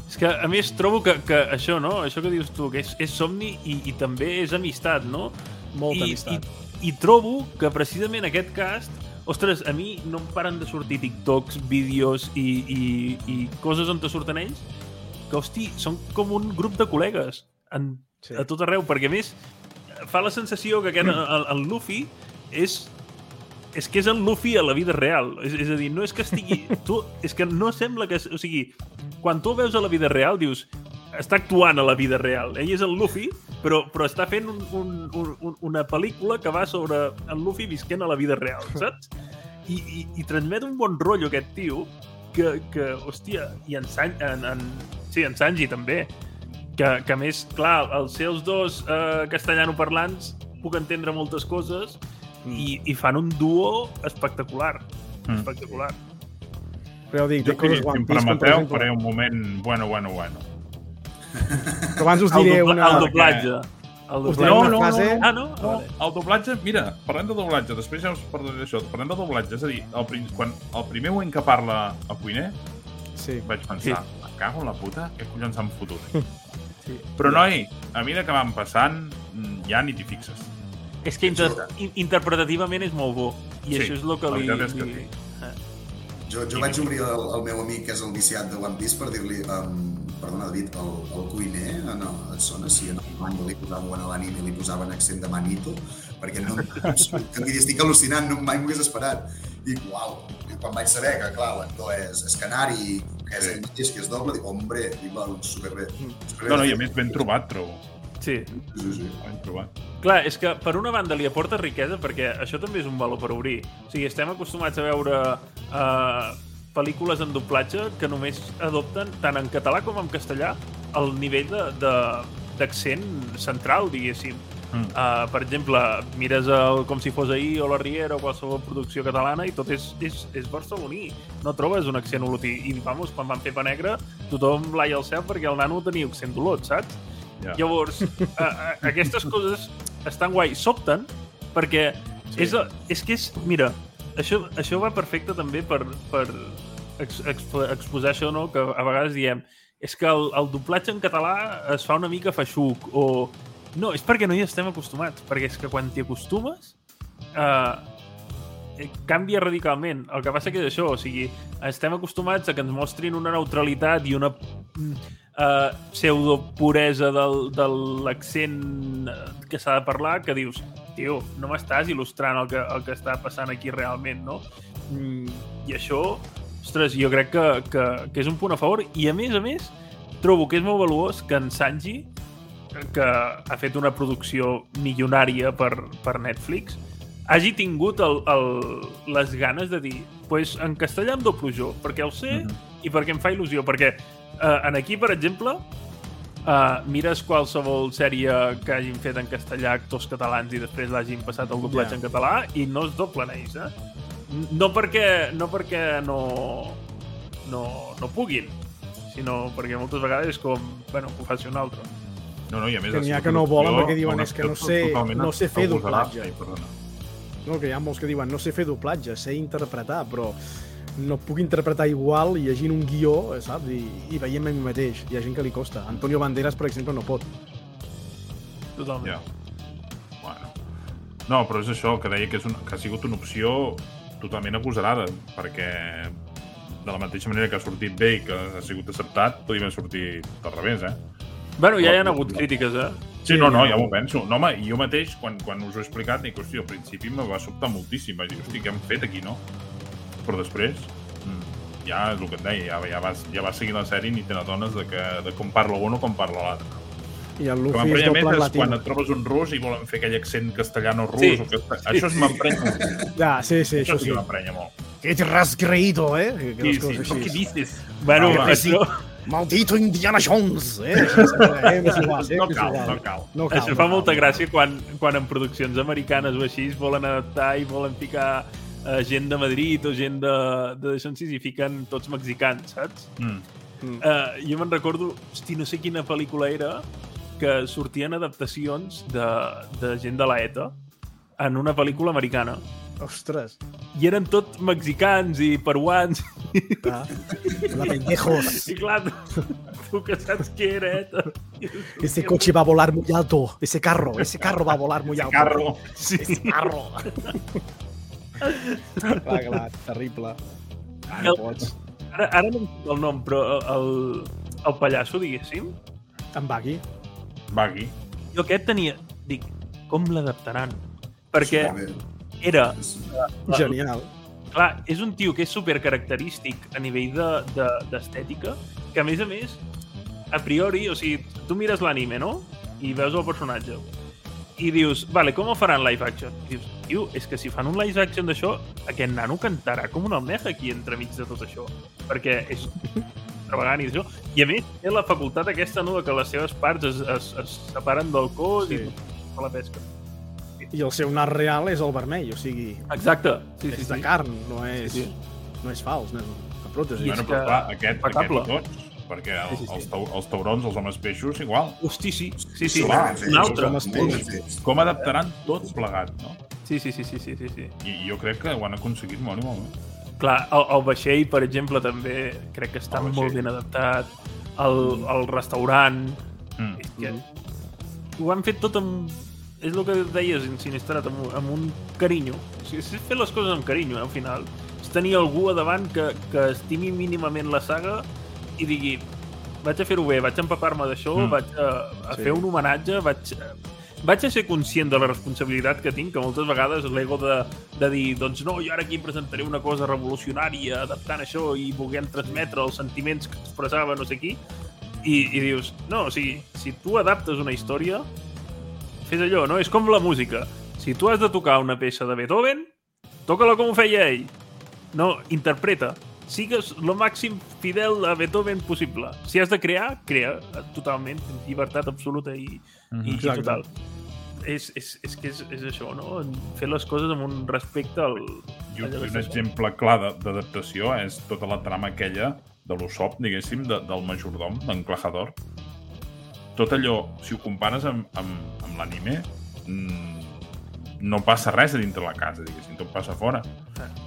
És que, a més, trobo que, que això, no? Això que dius tu, que és, és somni i, i també és amistat, no? Molta I, amistat. I, I trobo que precisament aquest cast Ostres, a mi no em paren de sortir TikToks, vídeos i, i, i coses on te surten ells que, hosti, són com un grup de col·legues en, Sí. a tot arreu, perquè a més fa la sensació que aquest, el, el Luffy és és que és en Luffy a la vida real. És, és a dir, no és que estigui... Tu, és que no sembla que... O sigui, quan tu el veus a la vida real, dius està actuant a la vida real. Ell és el Luffy, però, però està fent un, un, un, una pel·lícula que va sobre en Luffy visquent a la vida real, saps? I, i, i transmet un bon rotllo aquest tio que, que hòstia, i en, San, en, en, sí, en Sanji també, que, que més, clar, els seus dos eh, castellanoparlants puc entendre moltes coses i, i fan un duo espectacular. Mm. Espectacular. Però dic, Jo, coses si em One Piece, permeteu, exemple... faré un moment... Bueno, bueno, bueno. Però abans us diré una... el doblatge. El doblatge. No, no, frase... no, Ah, no? No, vale. el doblatge, mira, parlem de doblatge, després ja us parlaré d'això. Parlem de doblatge, és a dir, el, prim, quan, el primer moment que parla el cuiner, Sí. vaig pensar, sí. me cago en la puta, què collons s'han fotut? Sí. Però, noi, a mesura que van passant, mm, ja ni t'hi fixes. És que inter in- interpretativament és molt bo. I Sí, això és el que li... és que li... Jo, jo vaig obrir el, el meu amic, que és el viciat de One Piece, per dir-li, um, perdona, David, el, el cuiner, no, et sona? Si en el manga li posaven, o en l'anime li posaven accent de manito, perquè no, que estic al·lucinant, no mai m'ho hagués esperat. I, uau, i quan vaig saber que, clar, l'actor és, és canari, que és Sí. ell mateix, que és doble, dic, hombre, dic, va, doncs, superbé. superbé. No, no, i a més ben trobat, trobo. Sí. Sí, sí. Ben trobat. Clar, és que per una banda li aporta riquesa perquè això també és un valor per obrir. O sigui, estem acostumats a veure uh, pel·lícules en doblatge que només adopten, tant en català com en castellà, el nivell de- de- d'accent central, diguéssim. Mm. Uh, per exemple, mires el Com si fos ahir o La Riera o qualsevol producció catalana i tot és, és, és barceloní. No trobes un accent olotí. I, vamos, quan van fer Pa Negra, tothom l'aia al cel perquè el nano tenia accent d'olot, saps? Ja. Llavors, a, a, aquestes coses estan guai, sobten, perquè sí. és, és que és... Mira, això, això va perfecte també per, per ex, ex, exposar això, no? que a vegades diem és que el, el doblatge en català es fa una mica feixuc, o... No, és perquè no hi estem acostumats, perquè és que quan t'hi acostumes eh, eh, canvia radicalment. El que passa que és això, o sigui, estem acostumats a que ens mostrin una neutralitat i una mm, eh, pseudo-puresa del, de l'accent que s'ha de parlar, que dius, tio, no m'estàs il·lustrant el que, el que està passant aquí realment, no? Mm, I això, ostres, jo crec que, que, que és un punt a favor. I a més a més, trobo que és molt valuós que en Sanji, que ha fet una producció milionària per, per Netflix, hagi tingut el, el, les ganes de dir pues en castellà em doblo jo, perquè ho sé Mhm. i perquè em fa il·lusió. Perquè eh, en aquí, per exemple, eh, mires qualsevol sèrie que hagin fet en castellà actors catalans i després l'hagin passat al doblatge Ja. en català i no es doblen ells, eh? No perquè no, perquè no, no, no puguin, sinó perquè moltes vegades és com, bueno, ho faci un altre. No, no, i a més... Que n'hi ha que no volen perquè diuen, és que no sé- no sé fer doblatge. Ai, perdona. No, que hi ha molts que diuen, no sé fer doblatge, sé interpretar, però no puc interpretar igual llegint un guió, eh, saps? I, i veient a mi mateix. Hi ha gent que li costa. Antonio Banderas, per exemple, no pot. Totalment. Ja. Bueno. No, però és això, que deia que, és un, que ha sigut una opció totalment agosarada, perquè de la mateixa manera que ha sortit bé i que ha sigut acceptat, podria haver sortit al revés, eh? Bueno, ja hi ha hagut crítiques, eh? Sí, no, no, ja m'ho penso. No, home, i jo mateix, quan, quan us ho he explicat, dic, hòstia, al principi me va sobtar moltíssim. Vaig dir, hòstia, què hem fet aquí, no? Però després, mm, ja és el que et deia, ja, ja, vas, ja vas seguir la sèrie i ni te n'adones de, que, de com parla un o com parla l'altre. I el Luffy és doble més és latino. quan et trobes un rus i volen fer aquell accent castellano-rus. Sí. O que... Això es m'emprenya. Ja, sí, sí, Això això sí sí. que m'emprenya molt. Que te has creído, eh? Que, que Sí, les coses sí, així. què dices? Bueno, Ah, això, Maldito Indiana Jones, eh? Eh? Igual, eh? No cal, no cal. No cal, això no fa cal. molta gràcia quan, quan en produccions americanes o així es volen adaptar i volen ficar eh, gent de Madrid o gent de, de d'això i fiquen tots mexicans, saps? Mm. Uh, jo me'n recordo, hosti, no sé quina pel·lícula era, que sortien adaptacions de, de gent de la ETA en una pel·lícula americana. Ostres. I eren tot mexicans i peruans. Ah, la pendejos. I clar, tu, tu que saps què era ETA. Ese coche va a volar muy alto. Ese carro, ese carro va a volar muy alto. Carro. Sí. Ese carro. clar, clar, terrible. Ah, no pots. Ara, ara no em surt el nom, però el, el pallasso, diguéssim, En Baggy. Baggy. jo aquest tenia... Dic, com l'adaptaran? Perquè Superbé. era... Genial. Clar, és un tio que és super característic a nivell d'estètica, de, d'estètica, que a més a més, a priori, o sigui, tu mires l'anime, no? I veus el personatge. I dius, vale, com ho faran live action? I dius, tio, és que si fan un live action d'això, aquest nano cantarà com una almeja aquí entremig de tot això. Perquè és extravagant i això. I a més, té la facultat aquesta, no?, de que les seves parts es, es, es separen del cos Sí. i fa la pesca. I el seu nas real és el vermell, o sigui, Exacte. Sí, sí, és de sí. carn, no és, Sí, sí. no és fals, no és pròtesi. I Bueno, és però que- clar, aquest, aquest tots, perquè el, Sí, sí, sí. Els, tau, els taurons, els homes peixos, igual. Hosti, sí. Sí, sí. Clar, un altre. Com adaptaran tot plegat, no? Sí, sí, sí, sí, sí, sí, sí. I jo crec que ho han aconseguit molt i molt bé. Clar, el, el vaixell, per exemple, també crec que està molt ben adaptat. El, el restaurant... Mm. És que ho han fet tot amb... És el que deies, en Sinistrat, amb, un- amb un carinyo. O sigui, és fer les coses amb carinyo, eh, al final. És tenir algú a davant que, que estimi mínimament la saga i digui vaig a fer-ho bé, vaig a empapar-me d'això, Mm. vaig a, a Sí. fer un homenatge, vaig, vaig a ser conscient de la responsabilitat que tinc, que moltes vegades l'ego de, de dir, doncs no, jo ara aquí presentaré una cosa revolucionària adaptant això i volent transmetre els sentiments que expressava no sé qui, i, i dius, no, o sigui, si tu adaptes una història, fes allò, no? És com la música. Si tu has de tocar una peça de Beethoven, toca-la com ho feia ell. No, interpreta. Sigues lo màxim fidel a Beethoven possible. Si has de crear, crea totalment, amb llibertat absoluta i, i, i Exacte. total. És, és, és que és, és això, no? Fer les coses amb un respecte al... I un, i un exemple clar de- d'adaptació és tota la trama aquella de l'Usopp, diguéssim, de, del majordom, d'Enclajador. Tot allò, si ho compares amb, amb, amb l'anime, mm, no passa res a dintre la casa, diguéssim, tot passa fora.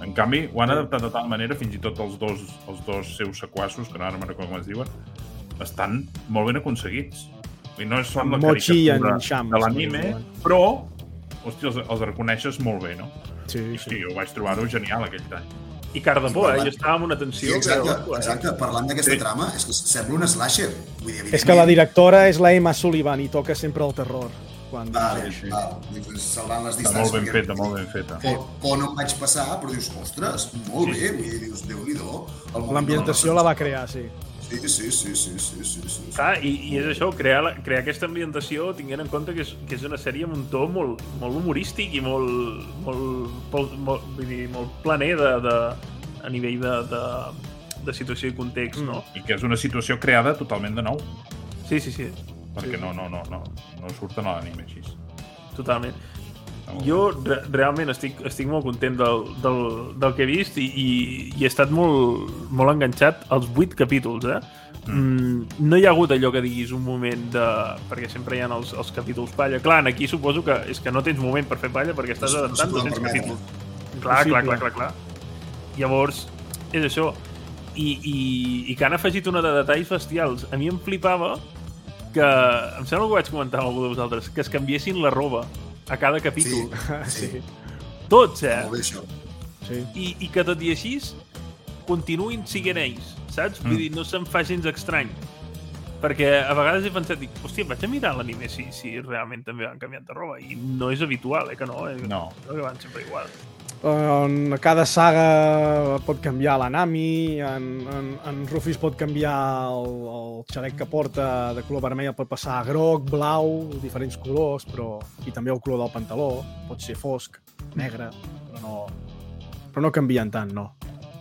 En canvi, ho han adaptat de tal manera, fins i tot els dos, els dos seus sequassos, que no ara me'n recordo com es diuen, estan molt ben aconseguits. I no és són la Mochi i en caricatura Shams, de l'anime, però, hòstia, els, els reconeixes molt bé, no? Sí, Sí, sí. jo vaig trobar-ho genial aquell tall. I car de por, eh? Jo estava amb una Sí, tensió... exacte, que- eh? exacte. Parlant d'aquesta Sí. trama, és que sembla un slasher. Vull dir, És que la directora és la Emma Sullivan i toca sempre el terror. Quan... Vale, Sí, sí. val. Dius, salvant les Està distàncies. molt ben feta, molt ben feta. Por, por no em vaig passar, però dius, ostres, molt bé, vull dir, dius, Déu-n'hi-do. L'ambientació la va crear, sí. Sí, sí, sí, sí, sí, sí, sí. Clar, i, i és això, crear, la, crear aquesta ambientació tinguent en compte que és, que és una sèrie amb un to molt, molt humorístic i molt, molt, molt, molt, vull dir, molt planer de, de, a nivell de, de, de situació i context, no? I que és una situació creada totalment de nou, Sí, sí, sí, perquè no, no, no, no, no surten a l'anime així. totalment. Molt Jo re realment estic, estic molt content del, del, del que he vist i, i, i he estat molt, molt enganxat als vuit capítols, eh? Mm. No hi ha hagut allò que diguis un moment de... perquè sempre hi ha els, els capítols palla. Clar, aquí suposo que és que no tens moment per fer palla perquè estàs adaptant t'ho 200 permeten. capítols. Clar, clar, clar, clar, clar. Llavors, és això. I, i, i que han afegit una de detalls bestials. A mi em flipava que... Em sembla que ho vaig comentar amb algú de vosaltres, que es canviessin la roba a cada capítol. Sí, sí. Tots, eh? Molt bé, això. sí. I, I que tot i així continuïn siguent ells, saps? Vull Mm. dir, no se'm fa gens estrany. Perquè a vegades he pensat, dic, hòstia, vaig a mirar l'anime si, si realment també han canviat de roba. I no és habitual, eh, que no. Eh? No. Que van sempre igual. En cada saga pot canviar la Nami, en, en, en Rufus pot canviar el, el xalec que porta de color vermell, el pot passar a groc, blau, diferents colors, però i també el color del pantaló, pot ser fosc, negre, però no, però no canvien tant, no.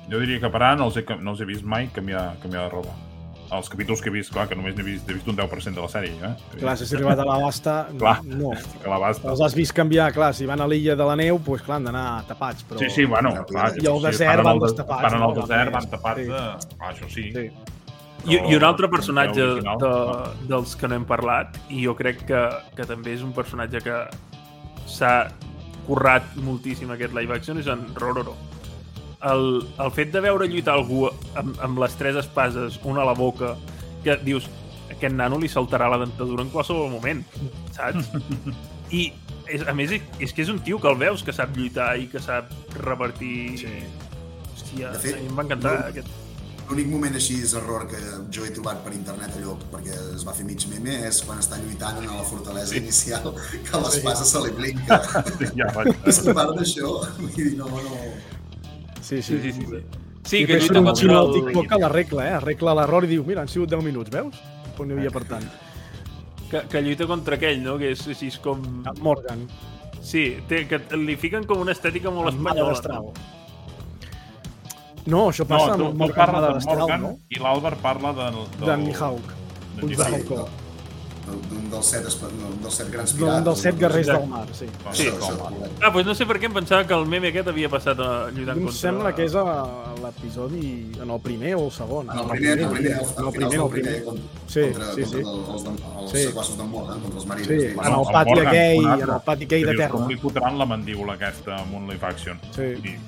Jo diria que per ara no els he, no els he vist mai canviar, canviar de roba. Els capítols que he vist, clar, que només n'he vist, he vist un 10% de la sèrie, eh? Clar, si has arribat a la basta, Clar. no. Que la basta. Els has vist canviar, clar, si van a l'illa de la neu, doncs clar, han d'anar tapats, però... Sí, sí, bueno, clar. I al desert van destapats, Van no? al desert, Van tapats sí. de... Ah, això sí. Sí. I, I un altre personatge original, de, no. dels que no hem parlat, i jo crec que, que també és un personatge que s'ha currat moltíssim aquest live action, és en Rororo. El, el fet de veure lluitar algú amb, amb les tres espases, una a la boca, que dius, aquest nano li saltarà la dentadura en qualsevol moment, saps? I, és, a més, és que és un tio que el veus que sap lluitar i que sap revertir... Sí. Hòstia, De fet, a mi em va encantar no- aquest... L'únic moment així és error que jo he trobat per internet allò, perquè es va fer mig meme, és quan està lluitant en la fortalesa inicial, que l'espasa se li blinca. Ja, vaig. És a part d'això, vull dir, no, no... Sí, Sí, sí. sí, sí. sí. Sí, I que que lluita un contra xino al el... TikTok que l'arregla, eh? Arregla l'error i diu, mira, han sigut 10 minuts, veus? On n'hi havia per tant. Que, que lluita contra aquell, no? Que és així com... En Morgan. Sí, té, que li fiquen com una estètica molt Amb espanyola. No, això No, passa tu, amb tu Morgan parles de Morgan no? i l'Àlvar parla de, del... D'en Mihawk. d'en Uns de Mihawk. Hong Kong. D'un dels set, d'un dels set grans D'un pirates. dels set guerrers del mar, sí. Sí. Això, això, correcte. Ah, doncs no sé per què em pensava que el meme aquest havia passat a lluitant Em contra... sembla que és a l'episodi en el primer o el segon. En el primer, en el primer, al En el primer, en el primer. contra, Sí, contra, sí, contra sí. el- els, de- els Sí. sequassos d'en Morgan, contra els marines. Sí, en el pati aquell, un en el pati aquell de terra. Com li fotran la mandíbula aquesta amb un live action? Sí. I,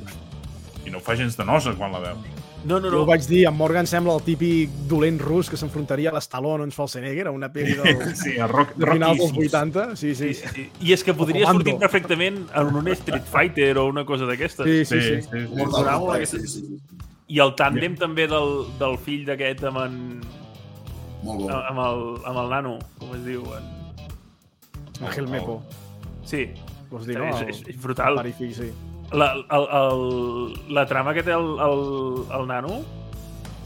I no ho fa gens de nosa quan la veus. No, no, Jo no. ho vaig dir, en Morgan sembla el típic dolent rus que s'enfrontaria a l'Stallone en Schwarzenegger, una pel·li del, Sí, a Rock, de finals dels Rocky 80. Sí, sí. Sí, sí. I és que podria sortir perfectament en un Street Fighter o una cosa d'aquestes. Sí, Sí, sí, sí, sí. sí. Bravo, sí, sí, sí. I el tàndem també del, del fill d'aquest amb, en, Molt bo. amb, el, amb el nano, com es diu? En... Ángel Mepo. Sí, Vols dir, és, no? és, és brutal. Pare i fill, sí. La, el, el, la trama que té el, el, el nano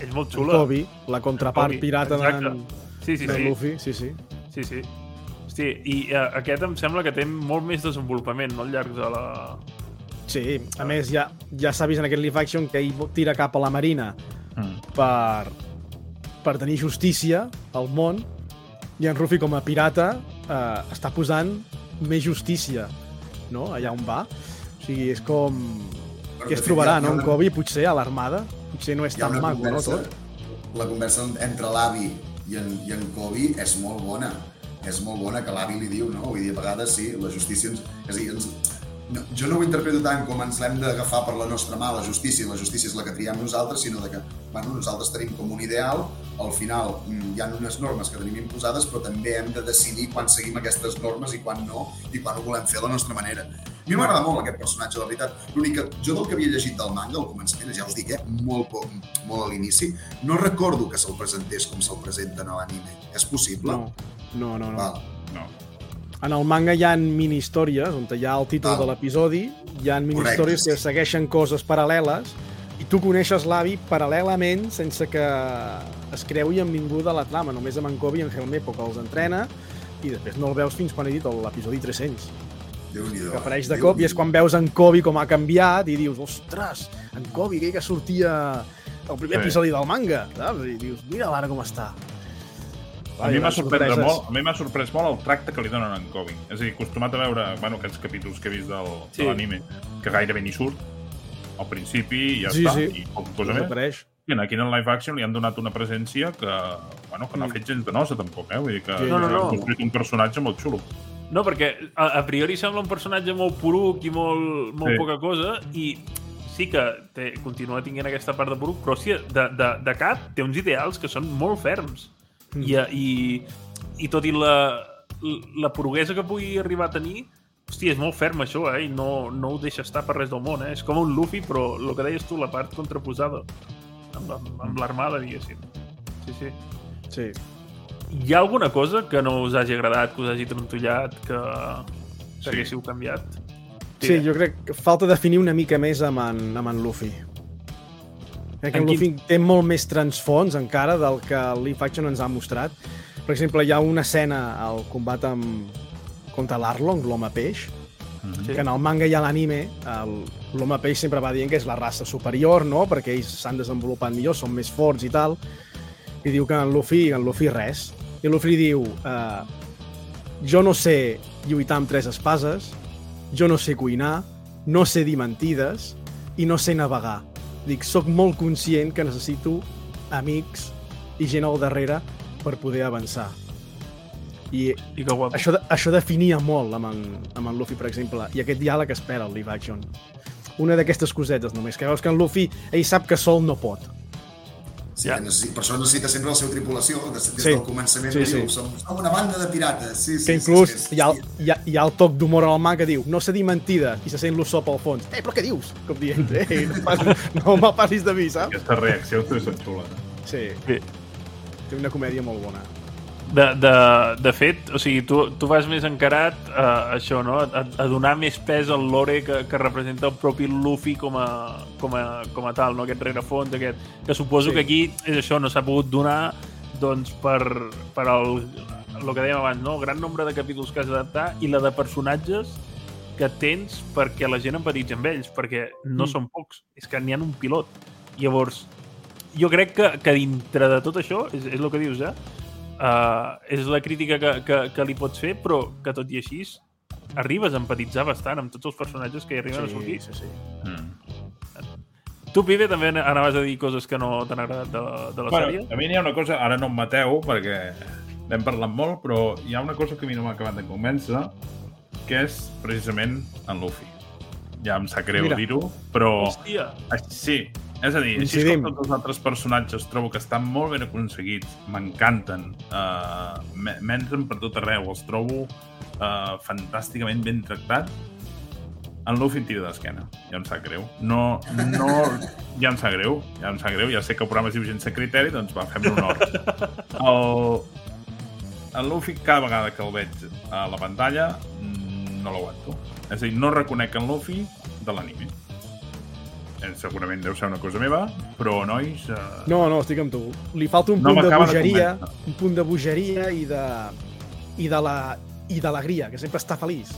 és molt En xula. Kobe, la contrapart Kobe, pirata exacte. de, Sí, sí, de sí. Luffy, sí, sí. sí, sí. Hosti, i uh, aquest em sembla que té molt més desenvolupament no, al llarg de la... Sí, a més, ja, ja s'ha vist en aquest live action que ell tira cap a la marina Mm. per, per tenir justícia al món i en Ruffy com a pirata eh, està posant més justícia no? allà on va. O sigui, és com... Què es trobarà, no? En Kobe, potser, a l'armada? Potser no és tan una maco, no, conversa, tot? la conversa entre l'avi i en, i en Kobe és molt bona. És molt bona que l'avi li diu, no? Vull dir, a vegades sí, la justícia ens... És a dir, ens... No, jo no ho interpreto tant com ens l'hem d'agafar per la nostra mà, la justícia, la justícia és la que triem nosaltres, sinó de que bueno, nosaltres tenim com un ideal, al final mm, hi ha unes normes que tenim imposades, però també hem de decidir quan seguim aquestes normes i quan no, i quan ho volem fer a la nostra manera. Mi m'agrada molt aquest personatge, la veritat. L'únic que jo del que havia llegit del manga al començament, ja us dic, eh, molt, poc, molt a l'inici, no recordo que se'l presentés com se'l presenten a l'anime. És possible? No, no, no. no. Val. No. En el manga hi ha mini-històries, on hi ha el títol Val. de l'episodi, hi ha mini-històries Correcte, que segueixen coses paral·leles, i tu coneixes l'avi paral·lelament sense que es creui amb ningú de la trama, només amb en Kobe i en Helmepo, que els entrena, i després no el veus fins quan he dit l'episodi 300. Que apareix de cop i és quan veus en Kobe com ha canviat i dius, ostres, en Kobe, aquell que sortia al primer Sí. episodi del manga, saps? I dius, mira ara com està. A mi m'ha sorprès sorpreses. molt, a mi m'ha sorprès molt el tracte que li donen a en Kobe. És a dir, acostumat a veure, bueno, aquests capítols que he vist del, Sí. de l'anime, que gairebé ni surt al principi i ja Sí, està, sí. i poca cosa més. Desapareix. I aquí en el live action li han donat una presència que, bueno, que no ha fet gens de nosa, tampoc, eh? Vull dir que Sí, no, no, han no. construït un personatge molt xulo. No, perquè a, a priori sembla un personatge molt poruc i molt, molt Sí. poca cosa, i sí que té, continua tinguent aquesta part de poruc, però sí, de, de, de cap té uns ideals que són molt ferms. Mm. I, i, I tot i la, la poruguesa que pugui arribar a tenir, hòstia, és molt ferm això, eh? I no, no ho deixa estar per res del món, eh? És com un Luffy, però el que deies tu, la part contraposada, amb, amb, amb l'armada, diguéssim. Sí, sí. Sí. Hi ha alguna cosa que no us hagi agradat, que us hagi trontollat, que, que Sí. haguéssiu canviat? Sí, jo crec que falta definir una mica més amb en, amb en Luffy. Crec que En en quin- Luffy té molt més transfons encara del que el Leaf Action ens ha mostrat. Per exemple, hi ha una escena al combat amb, contra l'Arlong, l'home peix, Sí. que en el manga i a l'anime l'home peix sempre va dient que és la raça superior, no? perquè ells s'han desenvolupat millor, són més forts i tal, i diu que en Luffy, en Luffy res. I Luffy diu, uh, jo no sé lluitar amb tres espases, jo no sé cuinar, no sé dir mentides i no sé navegar. Dic, sóc molt conscient que necessito amics i gent al darrere per poder avançar. I I que guapo. això, això definia molt amb en, amb en Luffy, per exemple, i aquest diàleg espera el live action. Una d'aquestes cosetes només, que veus que en Luffy, ell sap que sol no pot. Sí, Ja. necessita, per això necessita sempre la seva tripulació, des, des Sí. del començament Sí, sí. diu, som, som una banda de pirates. Sí, sí, Que inclús sí, sí, hi, ha, hi, ha, hi ha el toc d'humor el mà que diu no sé dir mentida i se sent l'ossó pel fons. Eh, però què dius? Com dient, eh, no, pas, no me passis de mi, saps? Aquestes reaccions també són xules. eh? Sí, Bé, té una comèdia molt bona. De, de, de fet, o sigui, tu, tu vas més encarat a això, no? A, a donar més pes al lore que, que representa el propi Luffy com a, com a, com a tal, no? Aquest rerefons, aquest... Que suposo Sí. que aquí és això, no s'ha pogut donar doncs per, per el, el que dèiem abans, no? El gran nombre de capítols que has d'adaptar i la de personatges que tens perquè la gent empatitzi amb ells, perquè no Mm. són pocs, és que n'hi ha un pilot. Llavors, jo crec que, que dintre de tot això, és, és el que dius, eh? Uh, és la crítica que, que, que li pots fer, però que tot i així arribes a empatitzar bastant amb tots els personatges que hi arriben a sortir. sí, sí. Mm. Tu, Pibe, també anaves a dir coses que no t'han agradat de, de la Bueno, sèrie? a mi n'hi ha una cosa, ara no em mateu, perquè n'hem parlat molt, però hi ha una cosa que a mi no m'ha acabat de convèncer, que és precisament en Luffy. Ja em sap greu dir-ho, però... Hòstia, Sí, és a dir, així com tots els altres personatges trobo que estan molt ben aconseguits, m'encanten, uh, m'entren per tot arreu, els trobo uh, fantàsticament ben tractats. En Luffy em tira d'esquena, ja em sap greu. No, no, ja em sap greu, ja em sap greu, ja sé que el programa es diu sense criteri, doncs va, fem l'honor. El, el Luffy, cada vegada que el veig a la pantalla, mm, no l'aguanto. És a dir, no reconec en Luffy de l'anime. Eh, segurament deu ser una cosa meva, però, nois... Eh... No, no, estic amb tu. Li falta un No punt de de bogeria, convèncer. un punt de bogeria i de i de la i d'alegria, que sempre està feliç.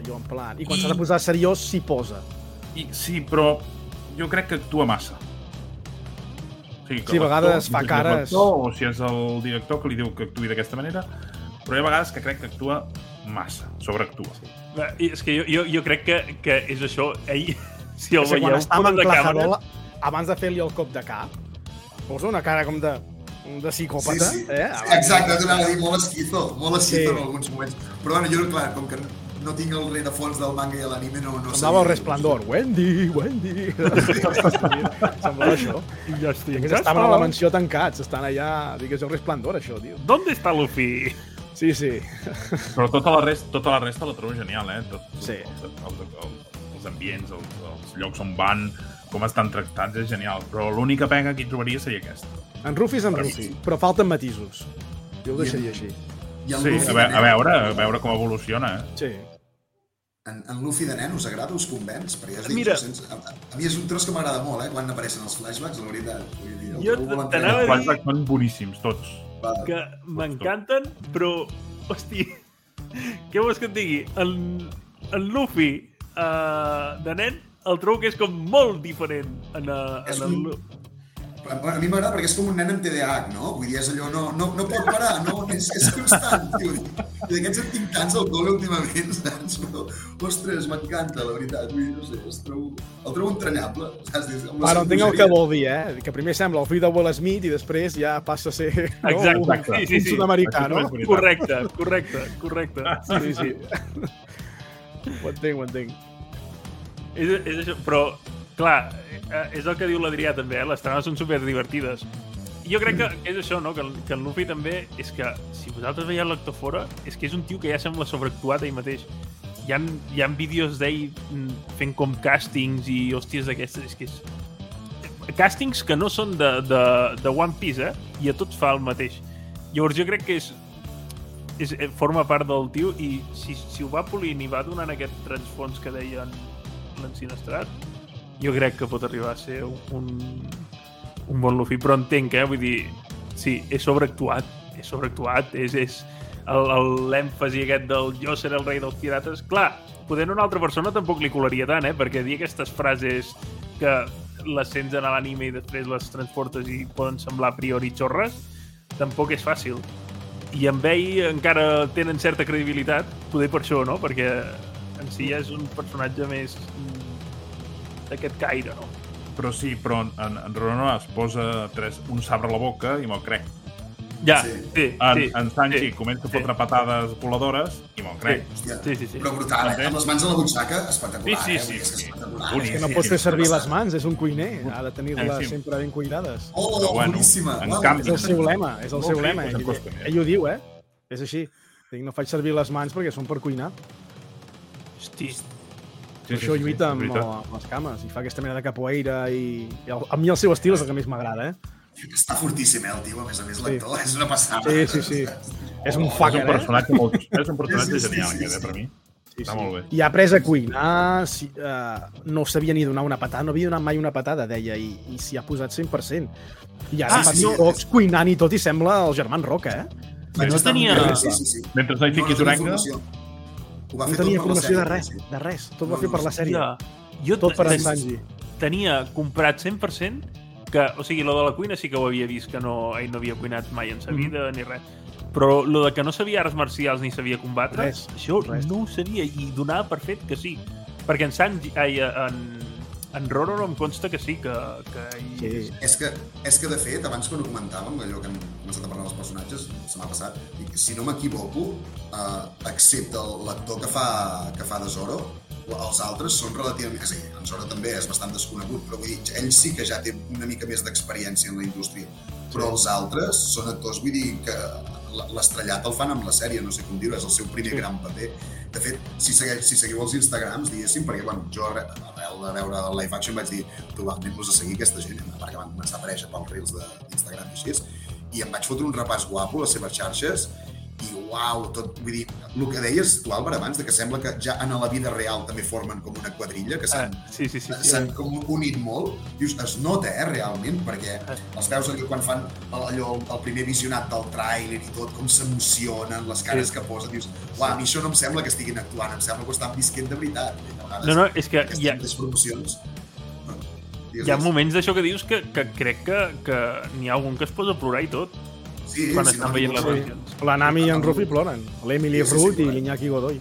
Allò en plan. I quan I- s'ha de posar seriós, s'hi posa. I, sí, però jo crec que actua massa. O sigui, que Sí, a vegades fa cares- O si és el director que li diu que actuï d'aquesta manera, però hi ha vegades que crec que actua massa, sobreactua. I és que jo, jo, jo crec que, que és això. Ell, si el O sigui, quan veieu està amb fora de enclajador, càmera, abans de fer-li el cop de cap, posa una cara com de, de psicòpata, Sí, sí. eh? Exacte, t'anava a dir molt esquizo, molt esquizo Sí. en alguns moments. Però bueno, jo, clar, com que no tinc el rerefons del manga i de l'anime, no, no Semblava el resplendor. Wendy, Wendy. Semblava això. ja estic. Estaven a la mansió tancats, estan allà... Digues, el resplendor, això, tio. ¿Dónde está Luffy? Sí, sí. Però tota la, resta, tota la resta la trobo genial, eh? Tot, Sí. Els, els, els, els ambients, els, els llocs on van, com estan tractats, és genial. Però l'única pega que hi trobaria seria aquesta. En Rufi és en Rufi, però falten matisos. Jo ho deixaria així. I Sí, a, ve a veure, a veure com evoluciona, eh? Sí. En, en Luffy de nen us agrada, us convenç? Perquè ja Mira. sense, a, a, mi és un tros que m'agrada molt, eh? Quan apareixen els flashbacks, la veritat. Vull dir, el Jo t'anava a Els dir- flashbacks són boníssims, tots. Que m'encanten, però, hosti, què vols que et digui? En, en Luffy uh, de nen el trobo que és com molt diferent en, uh, en el... un- A, mi m'agrada perquè és com un nen amb TDAH, no? Vull dir, és allò, no, no, no pot parar, no? És, és constant, tio. I d'aquests en tinc tants al col·le últimament, saps? Però, ostres, m'encanta, la veritat. Vull dir, no sé, es trobo, el trobo entranyable, saps? Amb Ara entenc el que vol dir, eh? Que primer sembla el fill de Will Smith i després ja passa a ser no? Exacte, un, sí, sí, un sí. sud-americà, no? Correcte, correcte, correcte. Sí, sí. Ho entenc, ho entenc. És, és això, però, clar, eh, és el que diu l'Adrià també, eh? les trames són super divertides. Jo crec que, és això, no? Que, que en Luffy també és que, si vosaltres veieu l'actor fora, és que és un tio que ja sembla sobreactuat ell mateix. Hi ha, hi ha vídeos d'ell mm, fent com càstings i hòsties d'aquestes, és que és... Càstings que no són de, de, de One Piece, eh? I a tots fa el mateix. Llavors jo crec que és, és, eh, forma part del tio i si, si ho va polint i va donant aquest transfons que deien l'ensinestrat, jo crec que pot arribar a ser un, un bon Luffy, però entenc, eh? Vull dir, sí, és sobreactuat, és sobreactuat, és, és l'èmfasi aquest del jo seré el rei dels pirates. Clar, poder una altra persona tampoc li colaria tant, eh? Perquè dir aquestes frases que les sents en l'anime i després les transportes i poden semblar a priori xorres, tampoc és fàcil. I amb ell encara tenen certa credibilitat, poder per això, no? Perquè en si ja és un personatge més d'aquest caire, no? Però sí, però en, en Roronoa es posa tres, un sabre a la boca i me'l crec. Ja, Sí. sí, En, sí. en Sanji sí. comença a sí. fotre patades voladores i me'l crec. Hòstia, Sí, sí, sí. Però brutal, eh? Amb les mans a la butxaca, espectacular, Sí, sí, eh? sí, dir, és que sí. espectacular. Que no Sí, pot sí, fer sí, servir passa. les mans, és un cuiner. Ha de tenir-les Sí, sí. sempre ben cuidades. Oh, Però bueno, boníssima. en Uau, canvi- És el seu lema, és el seu Sí, lema. pues Ell, eh? ell ho diu, eh? És així. Dic, no faig servir les mans perquè són per cuinar. Hosti. Sí, això lluita és amb, amb les cames i fa aquesta mena de capoeira i, i el, a mi el seu estil és el que més m'agrada, eh? Està fortíssim, eh, el tio, a més a més, l'actor. És una passada. Sí, sí, sí. És un És fucker, un eh? personatge molt... És un personatge Sí, sí, sí, genial, sí, aquest, eh, sí. per mi. Sí, Està sí. molt bé. I ha après a cuinar, si, uh, no sabia ni donar una patada, no havia donat mai una patada, deia, i, i s'hi ha posat 100%. I ara Ah, fa sí, TikToks cuinant i tot i sembla el Germán Roca, eh? Vaig no tenia- Sí, sí, sí. Mentre no hi fiquis orenga, informació. Ho va No fer tenia tot per la informació de res, sí. de res. Tot No, va fer no, per la sèrie. Jo Tot per en Sanji. tenia comprat 100% que, o sigui, lo de la cuina sí que ho havia vist, que no, ell no havia cuinat mai en sa vida ni res. Però lo de que no sabia arts marcials ni sabia combatre, Res, això res. no ho sabia i donava per fet que sí. Perquè en Sanji, ai, en, en Roro em consta que sí, que, que ell... Sí. És que, és que, de fet, abans quan ho comentàvem, allò que hem començat a parlar dels personatges, se m'ha passat, dic, si no m'equivoco, eh, excepte l'actor que fa, que fa de Zoro, els altres són relativament... És a dir, en Zoro també és bastant desconegut, però vull dir, ell sí que ja té una mica més d'experiència en la indústria. Però els altres són actors, vull dir, que l'estrellat el fan amb la sèrie, no sé com dir-ho, és el seu primer gran paper. De fet, si, segueix, si seguiu els Instagrams, diguéssim, perquè bueno, jo arrel de veure el live action vaig dir anem-los a seguir aquesta gent, perquè van començar a aparèixer pels reels de- d'Instagram i així, i em vaig fotre un repàs guapo a les seves xarxes i uau, tot, vull dir, el que deies tu, Álvaro, abans, de que sembla que ja en la vida real també formen com una quadrilla, que s'han Ah, sí, sí, sí. sí. com unit molt, dius, es nota, eh, realment, perquè els veus allò quan fan el- allò, el, el primer visionat del tràiler i tot, com s'emocionen, les cares Sí. que posen, dius, uau, a mi això no em sembla que estiguin actuant, em sembla que ho estan visquent de veritat. Vegades, No, no, és que hi ha. No, digues, hi ha moments d'això que dius que, que crec que, que n'hi ha algun que es posa a plorar i tot sí, quan si estan no veient les m'equivoco, versions. La Nami i en Rufi ploren. L'Emily Sí, sí, sí, Root i l'Iñaki Godoy.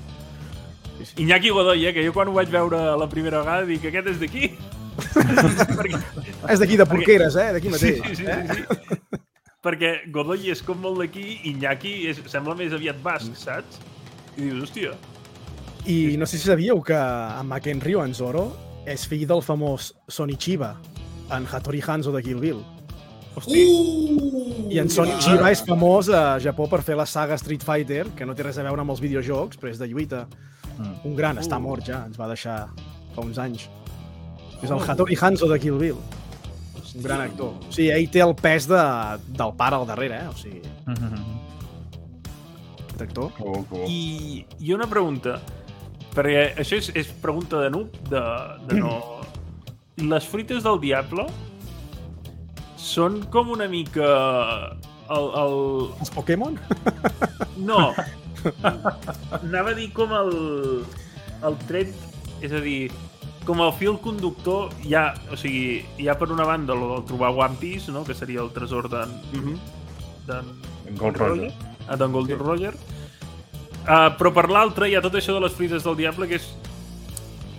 Iñaki Godoy, eh, que jo quan ho vaig veure la primera vegada dic aquest és d'aquí. Perquè, És d'aquí de Porqueres, eh? D'aquí sí, mateix. sí, sí, sí, sí. Perquè Godoy és com molt d'aquí, Iñaki és, sembla més aviat basc, saps? I dius, hòstia, I no sé si sabíeu que en McHenry o en Zoro és fill del famós Sonichiba, en Hattori Hanzo de Kill Bill. hosti, Uh! I en Sonichiba és famós a Japó per fer la saga Street Fighter, que no té res a veure amb els videojocs, però és de lluita. Mm. Un gran, Uh. està mort ja, ens va deixar fa uns anys. És el Hattori Hanzo de Kill Bill. Un gran actor. O sigui, ell té el pes de, del pare al darrere, eh? O sigui, aquest actor. Cool, cool. I, i una pregunta, perquè això és, és pregunta de noob, de, de no... Les frites del diable són com una mica... El, el... Els Pokémon? No. Anava a dir com el, el tret, és a dir, com el fil conductor, hi ha, o sigui, hi ha per una banda el del trobar One Piece, no? que seria el tresor d'en d'en En Gold Roger. Ah, d'en Gold Roger. Uh, però per l'altra hi ha tot això de les frites del diable que és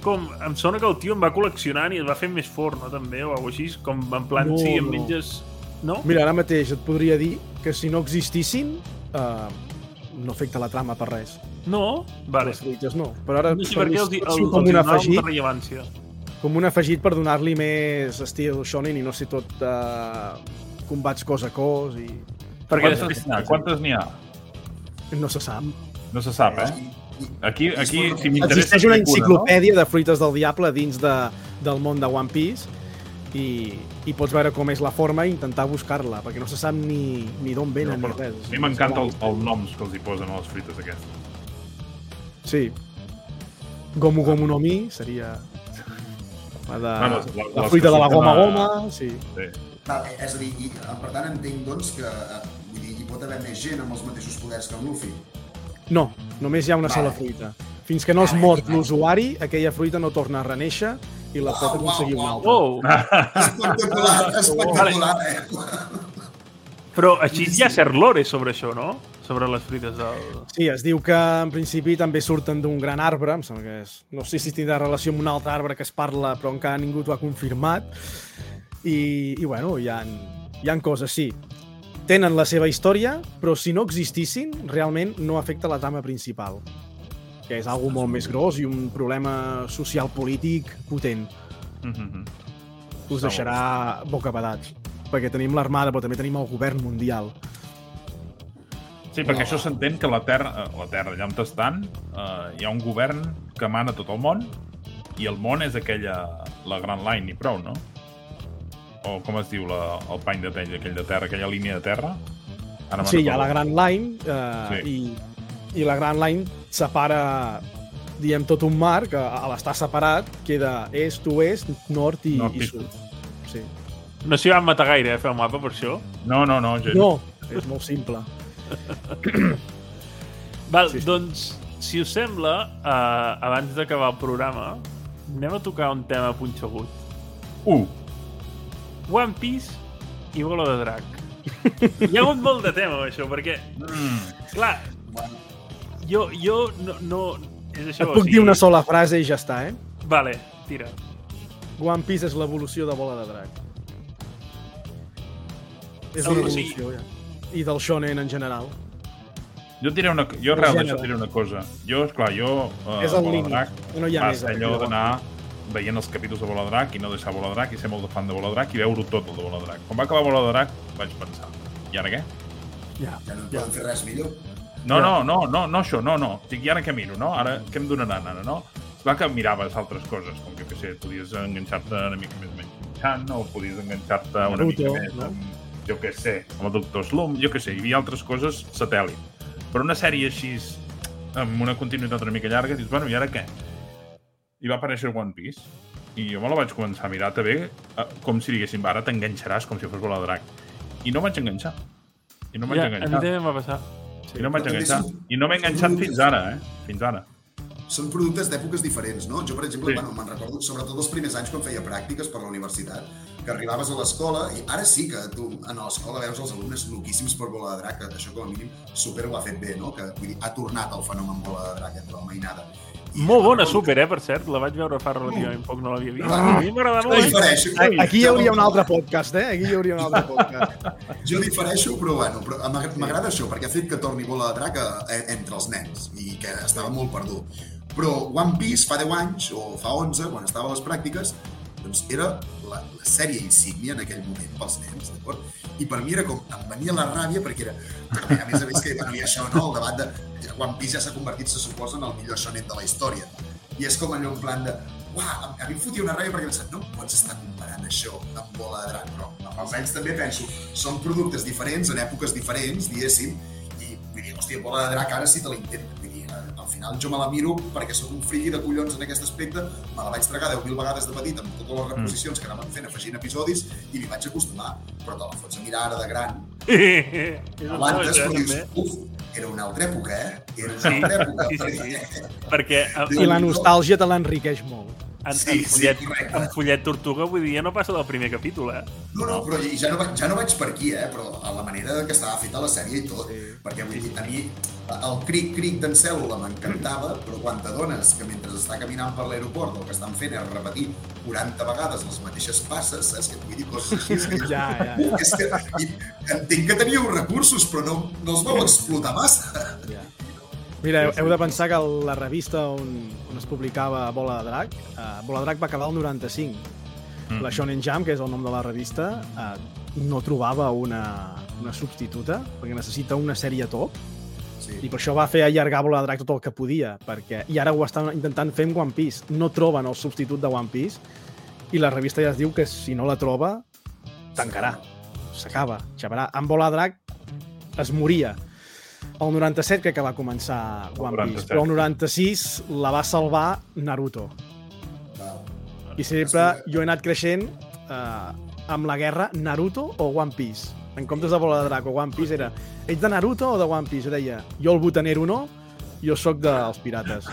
com, em sona que el tio em va col·leccionant i es va fer més fort, no, també, o alguna així, com en plan, No, sí, em no. menges... No? Mira, ara mateix et podria dir que si no existissin, uh, no afecta la trama per res. No? Vale. Les fruites no. Però ara No sé per què el, ser el, com un el, afegit, rellevància. com un afegit per donar-li més estil shonen i no ser tot uh, combats cos a cos i Perquè Quantes després... n'hi ha? Quantes n'hi ha? no se sap. No se sap, eh? Aquí, aquí si. Existeix una dic no? enciclopèdia de fruites del diable dins de, del món de One Piece i, i pots veure com és la forma i intentar buscar-la, perquè no se sap ni, ni d'on venen No, ni res. A mi m'encanta els, els noms que els hi posen a les frites aquestes. Sí. Gomu Gomu no Mi seria la, de, Bueno, la- la fruita de la goma a- goma, sí. Sí. Val, eh, és a dir, i, per tant entenc doncs que eh, vull dir, hi pot haver més gent amb els mateixos poders que en Luffy. No, només hi ha una Vale. sola fruita. Fins que no es mort l'usuari, aquella fruita no torna a reneixer i la pot Uau, aconseguir una altra. Oh! Espectacular, espectacular, eh? Però així hi ha cert lore sobre això, no? Sobre les frites del... Sí, es diu que en principi també surten d'un gran arbre, em sembla que és... No sé si tindrà relació amb un altre arbre que es parla, però encara ningú t'ho ha confirmat. I, i bueno, hi ha, hi ha coses, sí. Tenen la seva història, però si no existissin, realment no afecta la trama principal, que és algo molt més gros i un problema social-polític potent. Mm -hmm. Us deixarà bocabadats, perquè tenim l'armada, però també tenim el govern mundial. Sí, perquè això s'entén que la Terra, eh, la Terra allà on estan, eh, hi ha un govern que mana tot el món i el món és aquella, la Grand Line i prou, no? O com es diu la, el pany de pell aquell de terra, aquella línia de terra? Ara Sí, hi ha la Grand Line eh, Sí. i, i la Grand Line separa diem tot un mar que a l'estar separat queda est, oest, nord i, Nord i i sud. Sí. No s'hi van matar gaire, eh, fer el mapa, per això. No, no, no, gens. No, és molt simple. Val, Sí, sí. doncs, si us sembla, uh, abans d'acabar el programa, anem a tocar un tema punxegut. Uh, One Piece i Bola de Drac. Hi ha hagut molt de tema, això, perquè, mm, clar, jo, jo no, no... És això, Et puc dir una sola frase i ja està, eh? Vale, tira. One Piece és l'evolució de Bola de Drac. És Sí, una sí. ja. I del shonen en general. jo diré una, jo gènere. d'això diré una cosa. Jo, esclar, jo... Uh, és el Bola de límit. Drac, No hi ha va més. ser aquí allò d'anar veient els capítols de Bola de Drac i no deixar Bola de Drac i ser molt de fan de Bola de Drac i veure tot el de Bola de Drac. Quan va acabar Bola de Drac vaig pensar, i ara què? Ja. Ja no poden fer res millor. No, Ja. no, no, no, no això, no, no. Dic, i ara què miro, no? Ara què em donaran, ara, no? Clar que miraves altres coses, com que, què sé, podies enganxar-te una mica més amb Chan, o podies enganxar-te una Naruto, mica més no? amb, jo què sé, amb el Doctor Slum, jo què sé, hi havia altres coses satèl·lit. Però una sèrie així, amb una continuïtat una mica llarga, dius, bueno, i ara què? I va aparèixer One Piece, i jo me la vaig començar a mirar també, eh, com si diguéssim, ara t'enganxaràs com si fos bola de drac. I no vaig enganxar. I no vaig Ja, a mi enganxar. també em va passar. I no vaig enganxar. són- I no m'he enganxat fins ara, eh? Fins ara. Són productes d'èpoques diferents, no? Jo, per exemple, Sí. sí. bueno, me'n recordo, sobretot els primers anys quan feia pràctiques per la universitat, que arribaves a l'escola, i ara sí que tu a l'escola veus els alumnes loquíssims per bola de drac, que això com a mínim super ho ha fet bé, no? Que vull dir, ha tornat el fenomen bola de drac entre la mainada. I Molt bona, super, eh, per cert. La vaig veure fa relativament poc, no l'havia vist. Ah. A mi m'agrada molt. eh? difereixo, Aquí hi hauria un altre podcast, eh? Aquí hi hauria un altre podcast. Jo difereixo, però bueno, però m'ag- m'agrada això, perquè ha fet que torni bola de drac a, entre els nens, i que estava molt perdut. Però One Piece fa 10 anys, o fa 11, quan estava a les pràctiques, doncs era la, la sèrie insígnia en aquell moment pels nens, d'acord? I per mi era com, em venia la ràbia perquè era, a més a més, que bueno, hi això, no? El debat de ja, One Piece ja s'ha convertit, se suposa, en el millor shonen de la història. I és com allò en plan de, uah, a mi em fotia una ràbia perquè pensava, no pots estar comparant això amb bola de drac, però amb els anys també penso, són productes diferents, en èpoques diferents, diguéssim, i vull dir, hòstia, bola de drac ara sí te la intenta. Final jo me la miro perquè sóc un friki de collons en aquest aspecte, me la vaig tragar 10.000 vegades de petit amb totes les reposicions que anaven fent afegint episodis i m'hi vaig acostumar, però te la fots a mirar ara de gran. Aguantes, això, però dius, uf, era una altra època, eh? Era una Sí, altra època. sí, sí, perquè- Perquè I la nostàlgia te l'enriqueix molt. En, Sí, en, sí, follet, correcte. en follet tortuga, vull dir, ja no passa del primer capítol, eh? No, no, però ja no, vaig, ja no vaig per aquí, eh? Però a la manera que estava feta la sèrie i tot. Sí. Perquè vull dir, a mi el cric-cric d'en Cèl·lula m'encantava, però quan t'adones que mentre està caminant per l'aeroport el que estan fent és repetir 40 vegades les mateixes passes, saps? Que vull dir coses així. és Que, Ja, ja, ja. És que entenc que teníeu recursos, però no, no els vau explotar massa. Ja. Mira, heu, de pensar que la revista on, on es publicava Bola de Drac, uh, Bola de Drac va acabar el 95. Mm. La Shonen Jump, que és el nom de la revista, uh, no trobava una, una substituta, perquè necessita una sèrie top, Sí. i per això va fer allargar Bola de Drac tot el que podia, perquè, i ara ho estan intentant fer amb One Piece. No troben el substitut de One Piece, i la revista ja es diu que si no la troba, tancarà. S'acaba, xavarà. Amb Bola de Drac es moria. El 97 crec que va començar One Piece, 97. però el 96 la va salvar Naruto. I sempre jo he anat creixent eh, amb la guerra Naruto o One Piece. En comptes de Bola de Drac o One Piece era ets de Naruto o de One Piece? Jo deia, jo el botanero no, jo sóc dels pirates.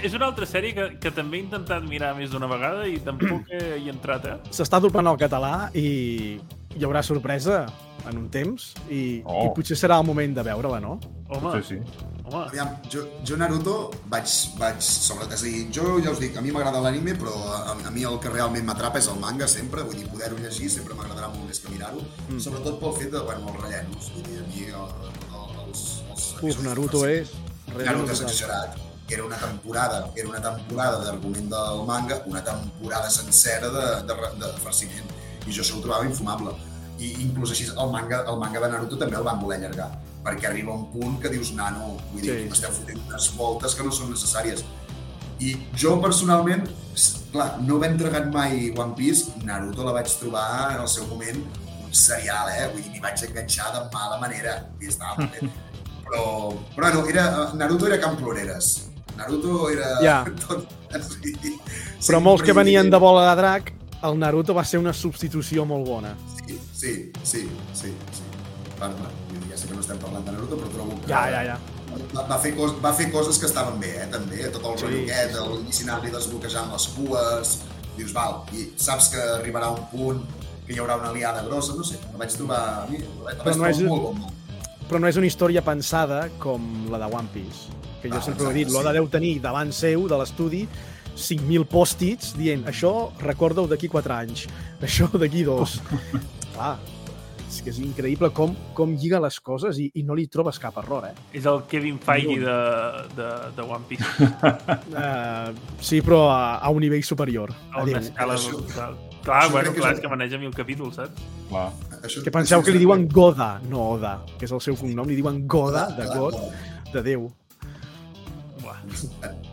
És una altra sèrie que, que també he intentat mirar més d'una vegada i tampoc he, hi he entrat, eh? S'està doblant al català i hi haurà sorpresa en un temps i, Oh. i potser serà el moment de veure-la, no? Home, Potser sí. Home, Aviam, jo, jo Naruto vaig, vaig sobre... És a dir, jo ja us dic, a mi m'agrada l'anime, però a, a mi el que realment m'atrapa és el manga, sempre. Vull dir, poder-ho llegir sempre m'agradarà molt més que mirar-ho. Mm. Sobretot pel fet de, bueno, els rellenos. Vull dir, a mi el, el, els, els... Uf, Naruto és... És exagerat. Era una temporada, era una temporada d'argument del manga, una temporada sencera de, de, de farciment. I jo això ho trobava infumable. I inclús així, el manga, el manga de Naruto també el van voler allargar perquè arriba un punt que dius, nano, vull dir, Sí, m'esteu fotent unes voltes que no són necessàries. I jo, personalment, clar, no havent entregat mai One Piece, Naruto la vaig trobar en el seu moment un serial, eh? Vull dir, m'hi vaig enganxar de mala manera. I estava molt bé. Però, però no, era, Naruto era Camp Ploreres. Naruto era... Ja. Tot, sí, Però molts que venien de bola de drac, el Naruto va ser una substitució molt bona. Sí, sí, sí, sí. sí. Dir, ja sé que no estem parlant de Naruto, però trobo que... Ja, ja, ja. Va, va, fer cos, va fer coses que estaven bé, eh, també. Tot el Sí, sí, aquest, sí, sí. l'inici anar-li desbloquejant les cues... Dius, val, i saps que arribarà un punt que hi haurà una aliada grossa, no sé, la vaig trobar... A mi, la vaig Però no trobar és- molt bona. Però no és una història pensada com la de One Piece. Que jo Ah, sempre ho he dit, l'Oda sí. deu tenir davant seu, de l'estudi, 5.000 pòstits dient això recorda-ho d'aquí 4 anys, això d'aquí 2. Clar, és que és increïble com, com lliga les coses i, i no li trobes cap error, eh? és el Kevin Feige de, de, de One Piece. Uh, sí, però a, a un nivell superior. A una escala brutal. Clar, això bueno, clar, és és que maneja mil capítols, saps? Clar. Això, Que penseu això que li és- diuen Goda, no Oda, que és el seu cognom, li diuen Goda, de God, de Déu. Buah.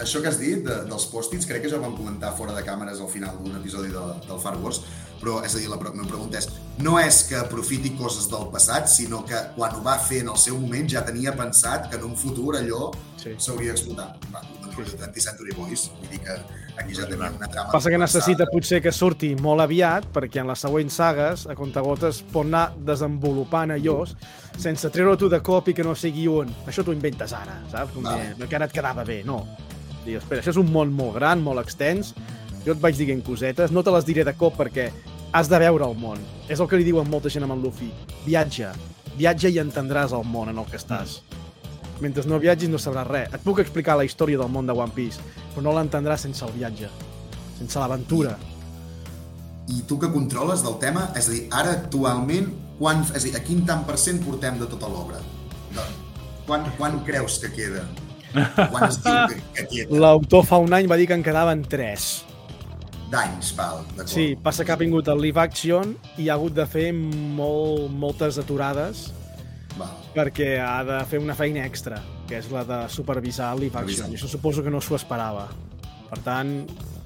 Això que has dit de, dels pòstits, crec que ja ho vam comentar fora de càmeres al final d'un episodi de, del Far Wars, però és a dir, la meva pregunta és, no és que aprofiti coses del passat, sinó que quan ho va fer en el seu moment ja tenia pensat que en un futur allò Sí. s'hauria d'explotar. Va, una sí. d'Anti-Century Boys, vull dir que aquí ja tenim una trama... Passa que necessita pensada. potser que surti molt aviat perquè en les següents sagues a contagotes pot anar desenvolupant allò sense treure tu de cop i que no sigui un això t'ho inventes ara, saps? Com Vale. que, ara et quedava bé, no. Dius, espera, això és un món molt gran, molt extens, jo et vaig dient cosetes, no te les diré de cop perquè has de veure el món. És el que li diuen molta gent amb en Luffy. Viatja. Viatja i entendràs el món en el que estàs. Mentre no viatgis no sabràs res. Et puc explicar la història del món de One Piece, però no l'entendràs sense el viatge, sense l'aventura. I tu que controles del tema, és a dir, ara actualment, quan, és a dir, a quin tant per cent portem de tota l'obra? De- Quan, quan creus que queda? Quan es diu que, que queda? L'autor fa un any va dir que en quedaven 3. D'anys, val, d'acord. Sí, passa que ha vingut el live action i ha hagut de fer molt, moltes aturades Val. perquè ha de fer una feina extra, que és la de supervisar el live action. I això suposo que no s'ho esperava. Per tant,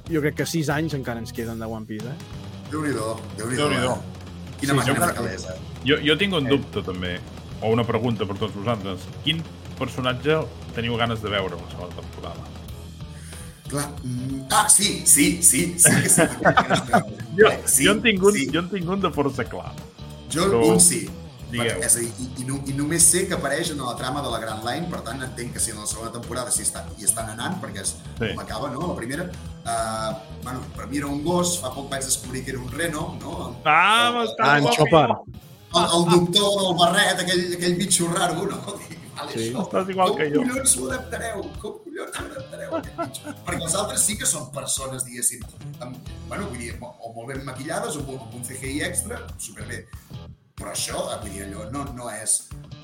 jo crec que 6 anys encara ens queden de One Piece, eh? Déu-n'hi-do, Déu-n'hi-do. Déu-n'hi-do. eh? Quina Sí, màquina jo- de calesa. Jo, jo tinc un dubte, també, o una pregunta per tots vosaltres. Quin personatge teniu ganes de veure a la segona temporada? Clar, mm, ah, sí, sí, sí, sí que sí. Jo, sí, jo, en tinc un, sí. jo en tinc un de força clar. Jo Però- un sí. Digueu. Perquè, és a dir, i, i, no, i només sé que apareix en la trama de la Grand Line, per tant entenc que si en la segona temporada si està, hi estan anant, perquè és Sí. com acaba, no?, la primera. Uh, bueno, per mi era un gos, fa poc vaig descobrir que era un reno, no? Ah, el, m'està Ah, en el, el doctor del barret, aquell, aquell bitxo raro, no? Vale, Sí. això, Estàs igual com que jo. collons ho adaptareu? Com collons ho adaptareu? Perquè els altres sí que són persones, diguéssim, amb, bueno, vull dir, o, o molt ben maquillades, o amb un CGI extra, superbé. Però això, eh, vull dir, allò no, no, és,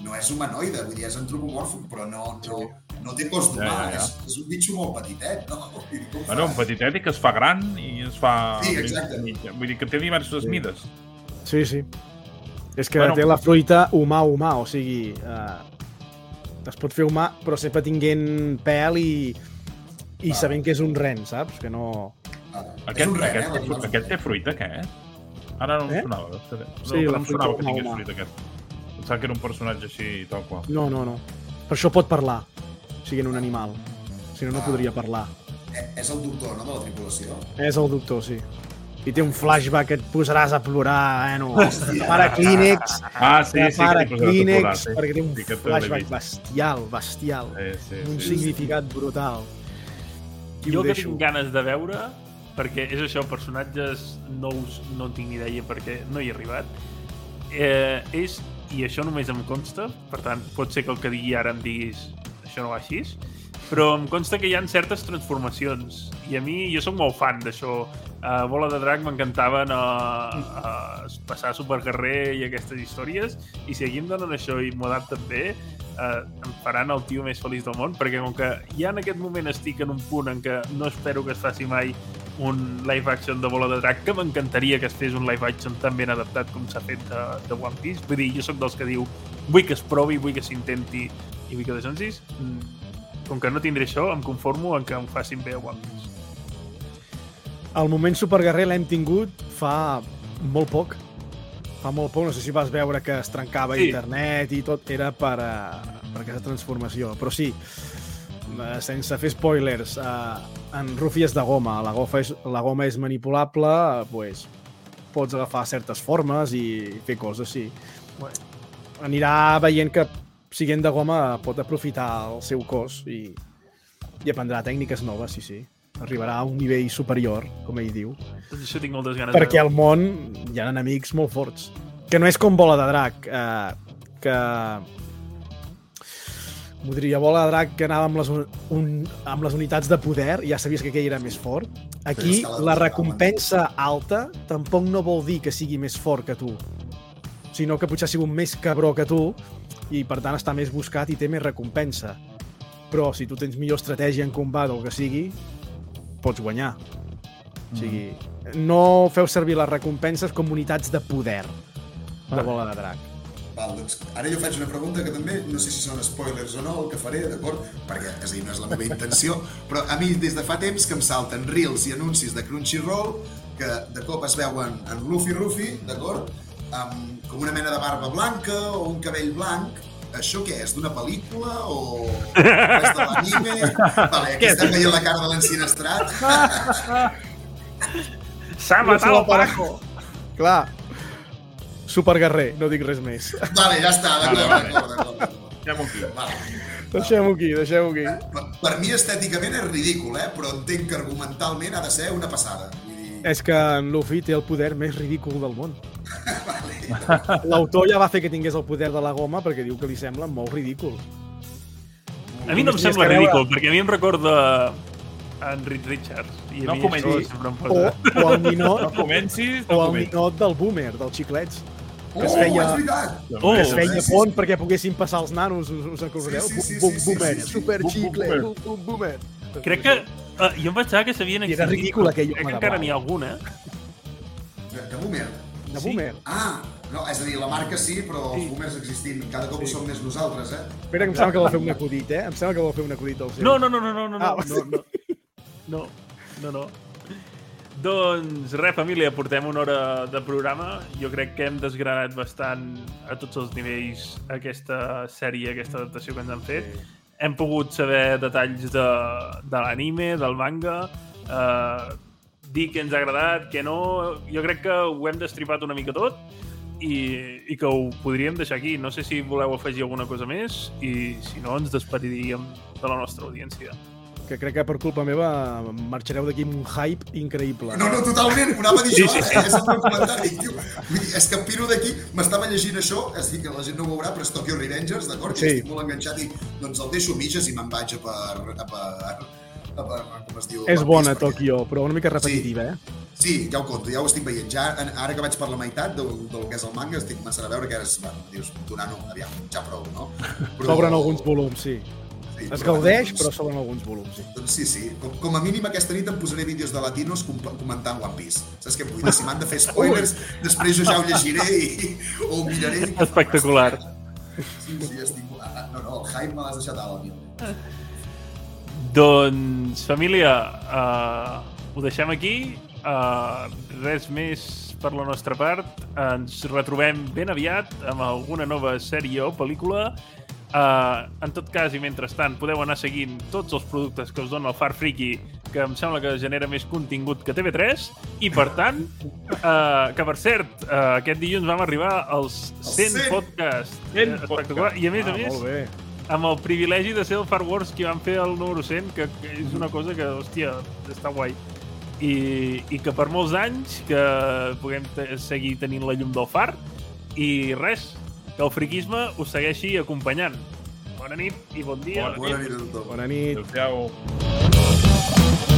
no és humanoide, vull dir, és antropomòrfic, però no, no, no té cos d'humà, Ja, ja, ja. És, és un bitxo molt petitet, no? Dir, Bueno, un petitet i que es fa gran i es fa... Sí, exacte. Vull dir que té diverses Sí. mides. Sí, sí. És que Bueno. té la fruita humà-humà, o sigui, eh, es pot fer humà, però sempre tinguent pèl i, i Ah. sabent que és un ren, saps? Que no... Ah, Aquest, és un ren, aquest, eh? l'animal. aquest té fruita, aquest? Ara no em Eh? sonava. No, Sí, no la em sonava que tingués humà. fruita, aquest. Pensava que era un personatge així, tal qual. No, no, no. Per això pot parlar, siguent un animal. Si no, no Ah. podria parlar. Eh, És el doctor, no?, de la tripulació. És el doctor, sí. I té un flashback que et posaràs a plorar, eh, no? Para Kleenex, Ah, sí, sí, para que t'hi posaràs a Kleenex, plorar, sí. perquè té un Sí, flashback bestial, bestial. Sí, sí, un sí. significat brutal. I Jo que deixo. tinc ganes de veure, perquè és això, personatges nous no en tinc ni idea perquè no hi he arribat, eh, és, i això només em consta, per tant, pot ser que el que digui ara em diguis això no va així, però em consta que hi ha certes transformacions. I a mi, jo sóc molt fan d'això. A Bola de Drac m'encantaven a, a passar Supercarrer i aquestes històries. I si aquí em donen això i m'ho adapten bé eh, em faran el tio més feliç del món perquè com que ja en aquest moment estic en un punt en què no espero que es faci mai un live action de Bola de Drac que m'encantaria que es fes un live action tan ben adaptat com s'ha fet de, de One Piece. Vull dir, jo sóc dels que diu vull que es provi, vull que s'intenti i vull que descensis mm, com que no tindré això, em conformo en que em facin bé a One Piece. El moment superguerrer l'hem tingut fa molt poc. Fa molt poc, no sé si vas veure que es trencava Sí. internet i tot, era per, uh, per aquesta transformació. Però sí, eh, sense fer spoilers, uh, en Rufi és de goma, la, gofa és, la goma és manipulable, uh, pues, pots agafar certes formes i fer coses, sí. Anirà veient que, siguent de goma, pot aprofitar el seu cos i, i aprendrà tècniques noves, sí, sí. Arribarà a un nivell superior, com ell diu. Doncs això tinc moltes ganes Perquè al món hi ha enemics molt forts. Que no és com Bola de Drac, eh, que... M'ho diria, Bola de Drac que anava amb les, un, amb les unitats de poder i ja sabies que aquell era més fort. Aquí, la recompensa alta tampoc no vol dir que sigui més fort que tu, sinó que potser ha sigut més cabró que tu i, per tant, està més buscat i té més recompensa. Però si tu tens millor estratègia en combat o el que sigui, pots guanyar. O sigui, no feu servir les recompenses com unitats de poder de bola de drac. Val, doncs ara jo faig una pregunta que també no sé si són spoilers o no el que faré, d'acord? Perquè, és a dir, no és la meva intenció, però a mi des de fa temps que em salten reels i anuncis de Crunchyroll que de cop es veuen en Luffy Ruffy, d'acord? Amb, com una mena de barba blanca o un cabell blanc. Això què és? D'una pel·lícula o és de l'anime? Vale, aquí estem veient la cara de l'ensinestrat. S'ha matat el Paco! Clar. Superguerrer, no dic res més. Vale, ja està, d'acord, Vale, vale. d'acord, d'acord, d'acord. Deixem-ho aquí. Vale. Deixem-ho aquí, deixem-ho aquí. Per, per mi estèticament és ridícul, eh? però entenc que argumentalment ha de ser una passada. És que en Luffy té el poder més ridícul del món. L'autor ja va fer que tingués el poder de la goma perquè diu que li sembla molt ridícul. A mi no em sembla que veure- ridícul, perquè a mi em recorda en Reed Richards. I a No comencis. O, o el ninot, No comencis, o no el comencis. ninot del boomer, dels xiclets. oh, que es feia- és veritat! Oh, que es feia sí, sí, pont sí. perquè poguessin passar els nanos, us, us en recordeu? Sí, sí, sí, Boom, sí, sí, boomer, sí, sí. super xicle, boomer. boom, boom, boomer. Crec que... Uh, jo em pensava que s'havien I era ridícul aquell Crec home que de encara blau. n'hi ha alguna. De, de boomer. De Sí. boomer. Ah, no, és a dir, la marca sí, però els boomers existint. Cada cop ho som més nosaltres, eh? Espera, que em sembla que vol fer un acudit, eh? Em sembla que vol fer un acudit del seu. No, no, no, no, no, no, Ah, no, no, no, no, no. Doncs res, família, portem una hora de programa. Jo crec que hem desgranat bastant a tots els nivells aquesta sèrie, aquesta adaptació que ens han fet. Hem pogut saber detalls de, de l'anime, del manga, eh, dir que ens ha agradat, que no... Jo crec que ho hem destripat una mica tot i, i que ho podríem deixar aquí. No sé si voleu afegir alguna cosa més i si no ens despediríem de la nostra audiència. Que crec que per culpa meva marxareu d'aquí amb un hype increïble. No, no, totalment, ho anava a dir Sí, això, sí, eh? és el meu comentari, tio. Vull dir, és que piro d'aquí, m'estava llegint això, és dir, que la gent no ho veurà, però és Tokyo Revengers, d'acord? Sí. Estic molt enganxat i doncs el deixo mitges i me'n vaig a per, a per, a per, com es diu? És bona, perquè- Tokyo, però una mica repetitiva, eh? Sí, ja ho conto, ja ho estic veient. Ja, ara que vaig per la meitat del, del que és el manga, estic començant a veure que és, bueno, dius, donant-ho, aviam, ja prou, no? Però, S'obren alguns volums, sí. Sí, Es gaudeix, però s'obren alguns volums, sí. Doncs sí, sí. Com, com a mínim aquesta nit em posaré vídeos de latinos com, comentant One Piece. Saps què vull dir? Si m'han de fer spoilers, després jo ja ho llegiré i, o ho miraré. i- Espectacular. Sí, sí, estic... ah, No, no, el hype me l'has deixat alt, amic. Doncs, família, uh, ho deixem aquí. Uh, res més per la nostra part. Ens retrobem ben aviat amb alguna nova sèrie o pel·lícula. Uh, en tot cas, i mentrestant, podeu anar seguint tots els productes que us dona el Far Friki, que em sembla que genera més contingut que TV3, i per tant, uh, que per cert, uh, aquest dilluns vam arribar als 100 100. podcasts. 100 Eh, Espectacular. I a més a Ah, més, molt bé. amb el privilegi de ser el Far Wars que van fer el número 100, que, que és una cosa que, hòstia, està guai. I, i que per molts anys que puguem seguir tenint la llum del far i res, que el friquisme us segueixi acompanyant. Bona nit i bon dia. Bona Bona nit a tothom. Bona nit. Adéu-siau.